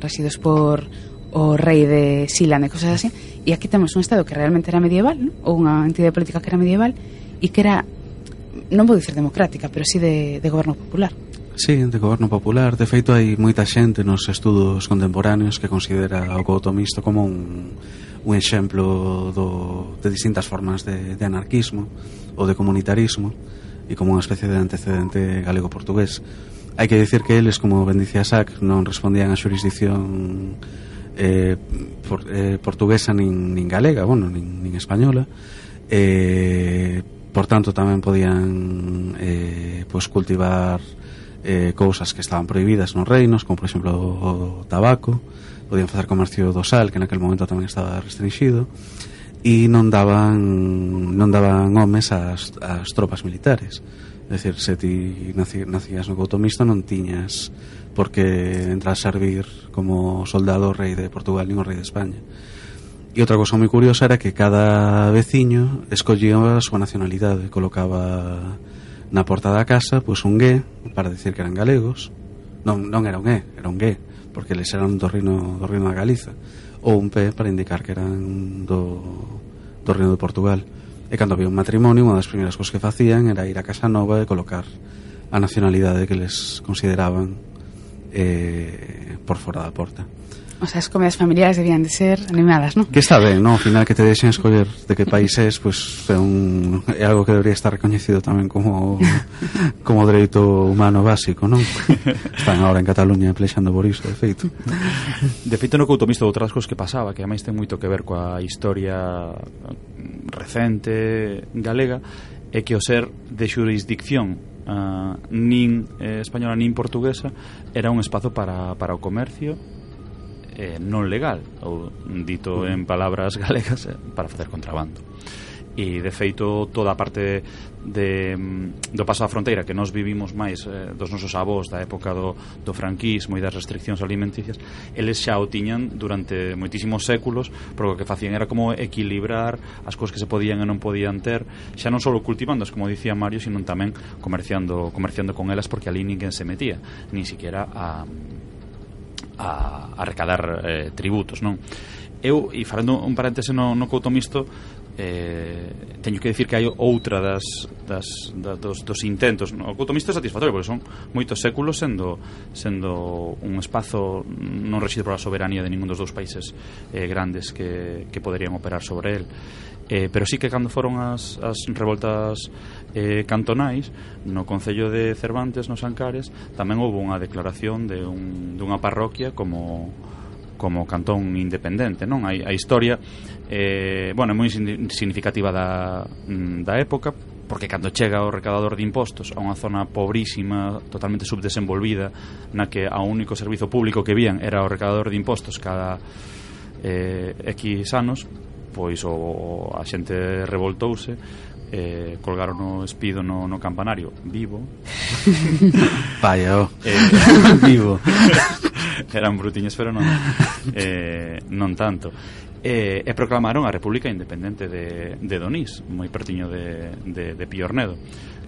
residos por o rei de Silan e cosas así e aquí temos un estado que realmente era medieval ¿no? ou unha entidade política que era medieval e que era, non vou dicir democrática pero sí de, de goberno popular Sí, de goberno popular De feito hai moita xente nos estudos contemporáneos que considera o coutomisto como un un exemplo do, de distintas formas de, de anarquismo ou de comunitarismo e como unha especie de antecedente galego-portugués. Hai que dicir que eles, como ben dicía Sac, non respondían á xurisdicción eh, por, eh, portuguesa nin, nin galega, bueno, nin, nin española, eh, por tanto tamén podían eh, pois cultivar eh, cousas que estaban prohibidas nos reinos, como por exemplo o tabaco, podían facer comercio do sal, que naquel momento tamén estaba restringido, e non daban non daban homes ás, ás tropas militares. É dicir, se ti naci, nacías no couto Misto non tiñas porque entrar a servir como soldado rei de Portugal nin o rei de España. E outra cosa moi curiosa era que cada veciño escollía a súa nacionalidade, colocaba na porta da casa pois un gué para decir que eran galegos. Non, non era un gué, era un gué porque eles eran do reino, do reino da Galiza ou un P para indicar que eran do, do reino de Portugal. E cando había un matrimonio unha das primeiras cousas que facían era ir a casa nova e colocar a nacionalidade que les consideraban eh, por fora da porta. O sea, as comidas familiares debían de ser animadas, non? Que está ben, non? Ao final que te deixen escoller de que país és, pois pues, é, un, é algo que debería estar recoñecido tamén como como dereito humano básico, non? Están agora en Cataluña plexando por iso, de feito. De feito, no couto misto outras cousas que pasaba, que ademais ten moito que ver coa historia recente galega, é que o ser de xurisdicción uh, nin eh, española nin portuguesa era un espazo para, para o comercio eh, non legal ou dito mm. en palabras galegas eh, para facer contrabando. E de feito toda a parte de, mm, do paso da fronteira que nós vivimos máis eh, dos nosos avós da época do, do franquismo e das restriccións alimenticias eles xa o tiñan durante moitísimos séculos porque o que facían era como equilibrar as cousas que se podían e non podían ter xa non só cultivándoas, como dicía Mario sino tamén comerciando, comerciando con elas porque ali ninguén se metía ni siquiera a a, a recadar eh, tributos, non? Eu, e falando un paréntese no, no Couto Misto, eh, teño que dicir que hai outra das, das, da, dos, dos intentos o Couto misto é satisfactorio porque son moitos séculos sendo, sendo un espazo non rexido pola soberanía de ningún dos dous países eh, grandes que, que poderían operar sobre el eh, pero sí que cando foron as, as revoltas eh, cantonais no Concello de Cervantes nos Ancares tamén houve unha declaración de un, dunha parroquia como como cantón independente, non? A, a historia eh, bueno, é moi significativa da, mm, da época porque cando chega o recadador de impostos a unha zona pobrísima, totalmente subdesenvolvida, na que a único servizo público que vían era o recadador de impostos cada eh, X anos, pois o, a xente revoltouse eh, colgaron o espido no, no campanario. Vivo. Vaya, oh. eh, vivo. Eran brutiños pero non eh, non tanto. E, e proclamaron a República Independente de, de Donís moi pertiño de, de, de Piornedo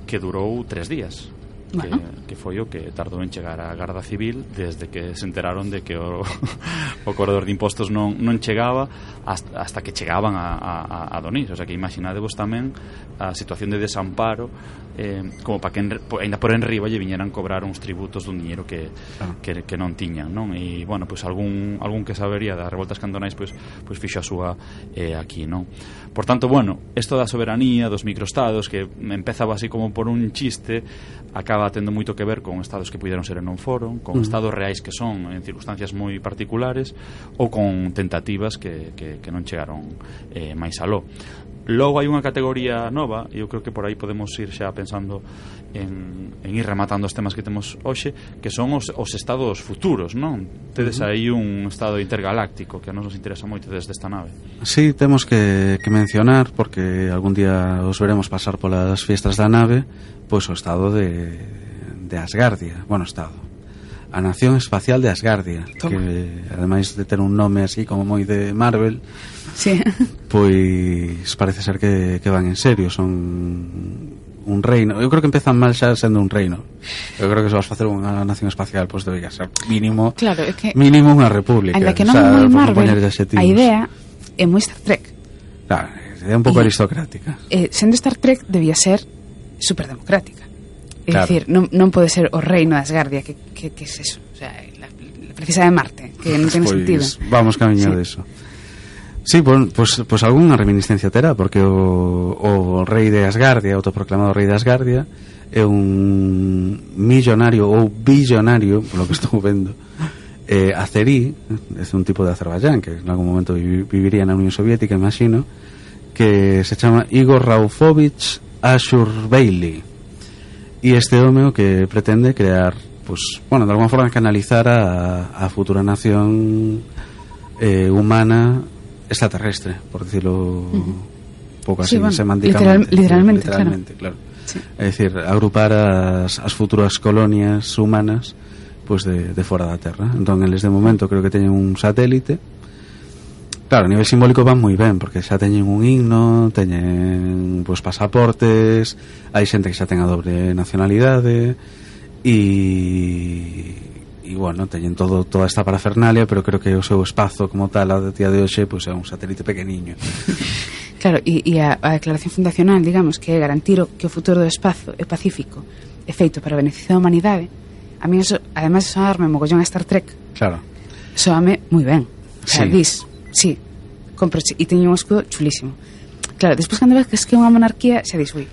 que durou tres días bueno. que, que foi o que tardou en chegar a Garda Civil desde que se enteraron de que o, o corredor de impostos non, non chegaba hasta, hasta que chegaban a, a, a Donís o sea que imaginadevos tamén a situación de desamparo eh, como para que en, ainda por enriba lle viñeran cobrar uns tributos dun dinheiro que, ah. que, que non tiñan non? e bueno, pois pues, algún, algún que sabería das revoltas cantonais pois, pois fixo a súa eh, aquí non? por tanto, bueno, isto da soberanía dos microestados que empezaba así como por un chiste acaba acaba tendo moito que ver con estados que puideron ser e non foron, con mm. estados reais que son en circunstancias moi particulares ou con tentativas que, que, que non chegaron eh, máis aló. Logo hai unha categoría nova e eu creo que por aí podemos ir xa pensando en, en ir rematando os temas que temos hoxe que son os, os estados futuros, non? Tedes uh -huh. aí un estado intergaláctico que a nos nos interesa moito desde esta nave Sí, temos que, que mencionar porque algún día os veremos pasar polas fiestas da nave pois o estado de, de Asgardia, bueno, estado. A Nación Espacial de Asgardia, Toma. que ademais de ter un nome así como moi de Marvel, sí. pois parece ser que, que van en serio, son un reino. Eu creo que empezan mal xa sendo un reino. Eu creo que se vas facer unha nación espacial, pois debería ser mínimo claro, é que mínimo unha república. a que non o moi Marvel, a idea é moi Star Trek. Claro, é un pouco aristocrática. Eh, sendo Star Trek debía ser superdemocrática. É claro. dicir, non, non pode ser o reino de Asgardia que, que, que es eso o sea, la, la precisa de Marte que non ten pois, sentido vamos camiño sí. de eso Sí, pois, pois, pois algunha reminiscencia terá Porque o, o rei de Asgardia Autoproclamado rei de Asgardia É un millonario Ou billonario, polo que estou vendo eh, Acerí É eh, un tipo de Azerbaiyán Que en algún momento viviría na Unión Soviética, imagino Que se chama Igor Raufovich Ashur Bailey. E este home o que pretende crear, pues, bueno, de alguma forma canalizar a, a futura nación eh, humana extraterrestre, por decirlo uh pouco así, sí, bueno, semánticamente. Literal, literalmente, literalmente, claro. claro. Sí. É dicir, agrupar as, as futuras colonias humanas pues de, de fora da Terra. Entón, eles de momento creo que teñen un satélite Claro, a nivel simbólico van moi ben, porque xa teñen un himno, teñen pues, pasaportes, hai xente que xa ten a doble nacionalidade, e e bueno, teñen todo toda esta parafernalia, pero creo que o seu espazo como tal a día de hoxe pues, é un satélite pequeniño. Claro, e, e a, a declaración fundacional, digamos, que é garantir o, que o futuro do espazo é pacífico, é feito para o beneficio da humanidade, a mí eso, ademais, soarme mogollón a Star Trek. Claro. Soame moi ben. O sea, sí. dis, Sí, comproche e teño un escudo chulísimo. Claro, despois cando ves que é unha monarquía, xa dis, ui,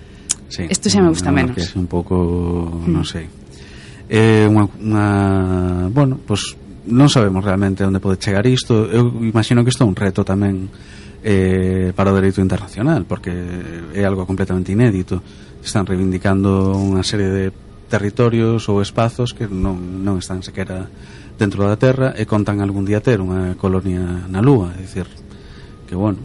sí, isto xa me gusta menos. É un pouco, mm. non sei. Eh, é unha, unha bueno, pois pues, non sabemos realmente onde pode chegar isto. Eu imagino que isto é un reto tamén eh, para o dereito internacional, porque é algo completamente inédito. Están reivindicando unha serie de territorios ou espazos que non, non están sequera dentro da Terra e contan algún día ter unha colonia na Lúa, é dicir, que bueno.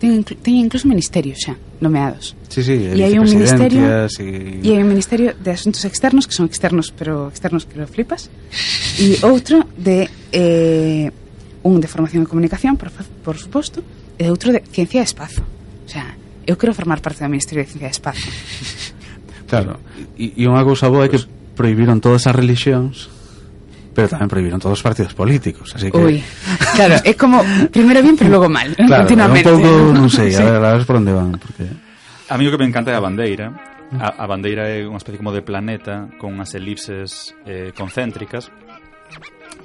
Teñen, teñen incluso ministerios xa, nomeados. Sí, sí, e hai un ministerio e... e hai un ministerio de asuntos externos que son externos, pero externos que lo flipas. E outro de eh, un de formación e comunicación, por, por suposto, e outro de ciencia e espazo. O sea, eu quero formar parte do Ministerio de Ciencia e Espazo. Claro, e, e unha cousa boa é que prohibiron todas as religións pero tamén prohibiron todos os partidos políticos. Así que... Uy, claro, é como primero bien, pero logo mal, claro, continuamente. Un pouco, non sei, sí. a ver, a ver por onde van. Porque... A mí o que me encanta é a bandeira. Mm. A, a bandeira é unha especie como de planeta con unhas elipses eh, concéntricas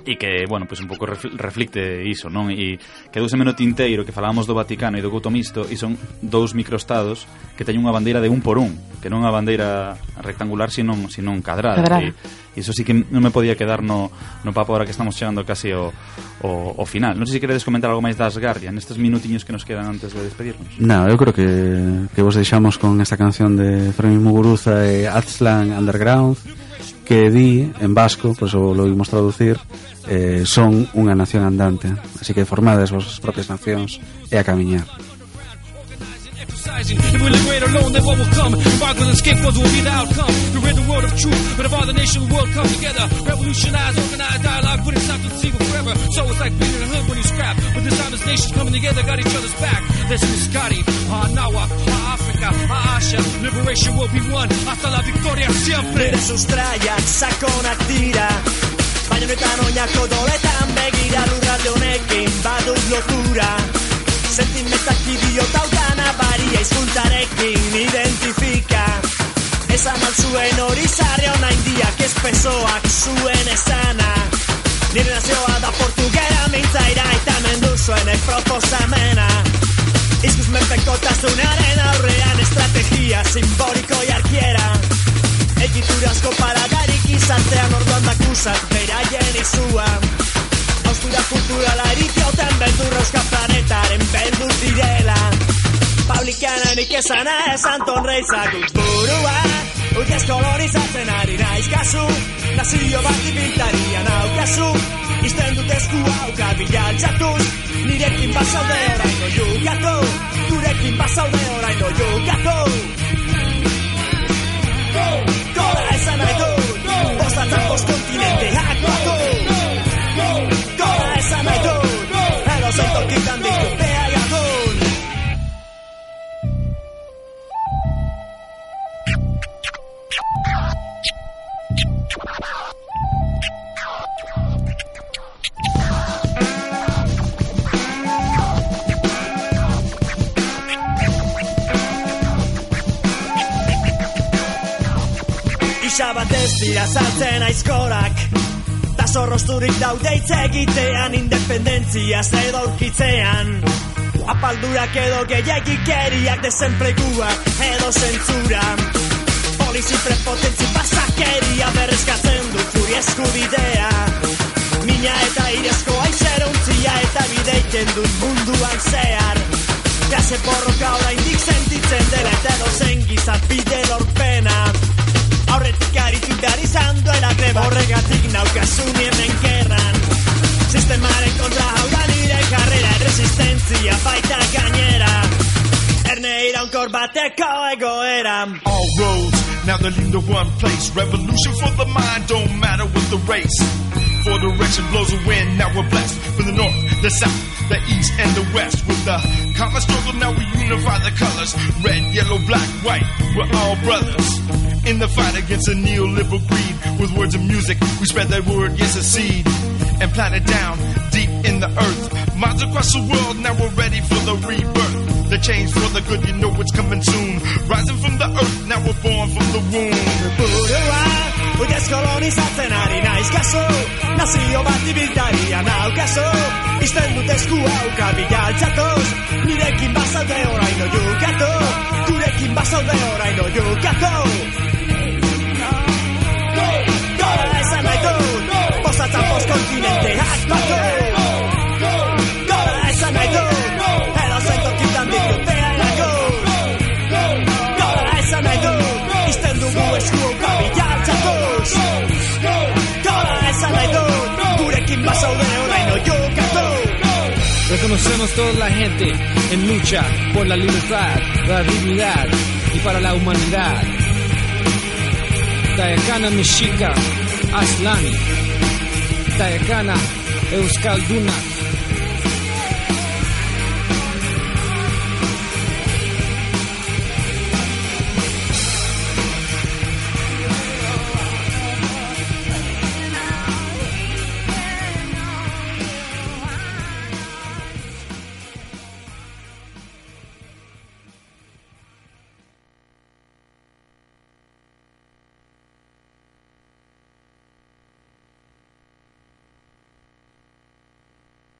e que, bueno, pois un pouco reflicte iso, non? E quedouseme no tinteiro que falábamos do Vaticano e do Couto Misto e son dous microestados que teñen unha bandeira de un por un, que non é unha bandeira rectangular, senón, senón cadrada. cadrada. E, iso sí que non me podía quedar no, no papo ahora que estamos chegando casi ao, ao, ao final. Non sei se queredes comentar algo máis das Guardian, nestes minutiños que nos quedan antes de despedirnos. No, eu creo que, que vos deixamos con esta canción de Fermín Muguruza e Aztlan Underground que di en vasco, pois o lo vimos traducir, eh, son unha nación andante, así que formades vosas propias nacións e a camiñar. Sai. If we liberate alone, then what will come? Embargoes and scapegoats will be the outcome. We rid the world of truth, but if all the nation world come together, revolutionize, organize dialogue, put it south to the sea forever. So it's like being in a hood when you scrap. But this time it's nations coming together, got each other's back. This is Scotty, our Nawak, our Africa, our Asia. Liberation will be won. Hasta la victoria siempre. Nire sustraiak sakonak dira Baina honetan oinako doletan begira lurralde honekin badut lotura Sentimentak idiota utan abaria izkuntarekin identifika. Esan alzuen hori zarri hona indiak espesoak zuen esana. Nire nazioa da portugera mintzaira eta mendu zuen proposamena. Izkuz menpekotasunaren aurrean estrategia simboliko jarkiera. Egiturazko paradarik izartean orduan dakusak beraien izua Austura kulturala eritioten beldur euskal planetaren beldur direla. Publikanenik esana esan tonreizak burua Utiaz kolonizatzen ari naiz kasu Nazio bat ibiltaria naukazu Izten dut esku hauka bilaltzatuz Nirekin bazaude oraino jugatu Gurekin bazaude oraino jugatu dira saltzen aizkorak Ta zorrozturik daude egitean Independentzia edo aurkitzean. Apaldurak edo gehiagikeriak Desenpleguak edo zentzura. Polizi prepotentzi pasakeria Berrezkatzen du furi eskubidea. Mina eta irezko aizeruntzia Eta bideiken dut munduan zehar. Klase borroka oraindik sentitzen dela Eta edo zen gizapide lorpena Aurretik aritu behar izan duela greba. Horregatik naukasun hemen gerran. Sistemaren kontra hau da nire karrera Resistentzia baita gainera. Erne iraunkor bateko egoera. All roads now they're leading to one place. Revolution for the mind, don't matter what the race. Four direction blows a wind, now we're blessed. From the north, the south, the east, and the west. With the common struggle, now we unify the colors. Red, yellow, black, white, we're all brothers. In the fight against a neoliberal greed, with words and music, we spread that word, yes, a seed, and plant it down deep in the earth. Minds across the world, now we're ready for the rebirth. The change for the good, you know it's coming soon. Rising from the earth, now we're born from the womb. Udez kolonizatzen ari naiz kaso Nazio bat ibiltaria naukaso Izten dut esku hauka bilaltzatoz Nirekin bazaude oraino jukatu. Gurekin bazaude oraino jukatu. Gora esan nahi dut. Bozatzen bost kontinenteak batu Gora esan nahi dut Reconocemos toda la gente en lucha por la libertad, la dignidad y para la humanidad. Tayakana Mexica, Aslani. Tayakana Euskaldunak.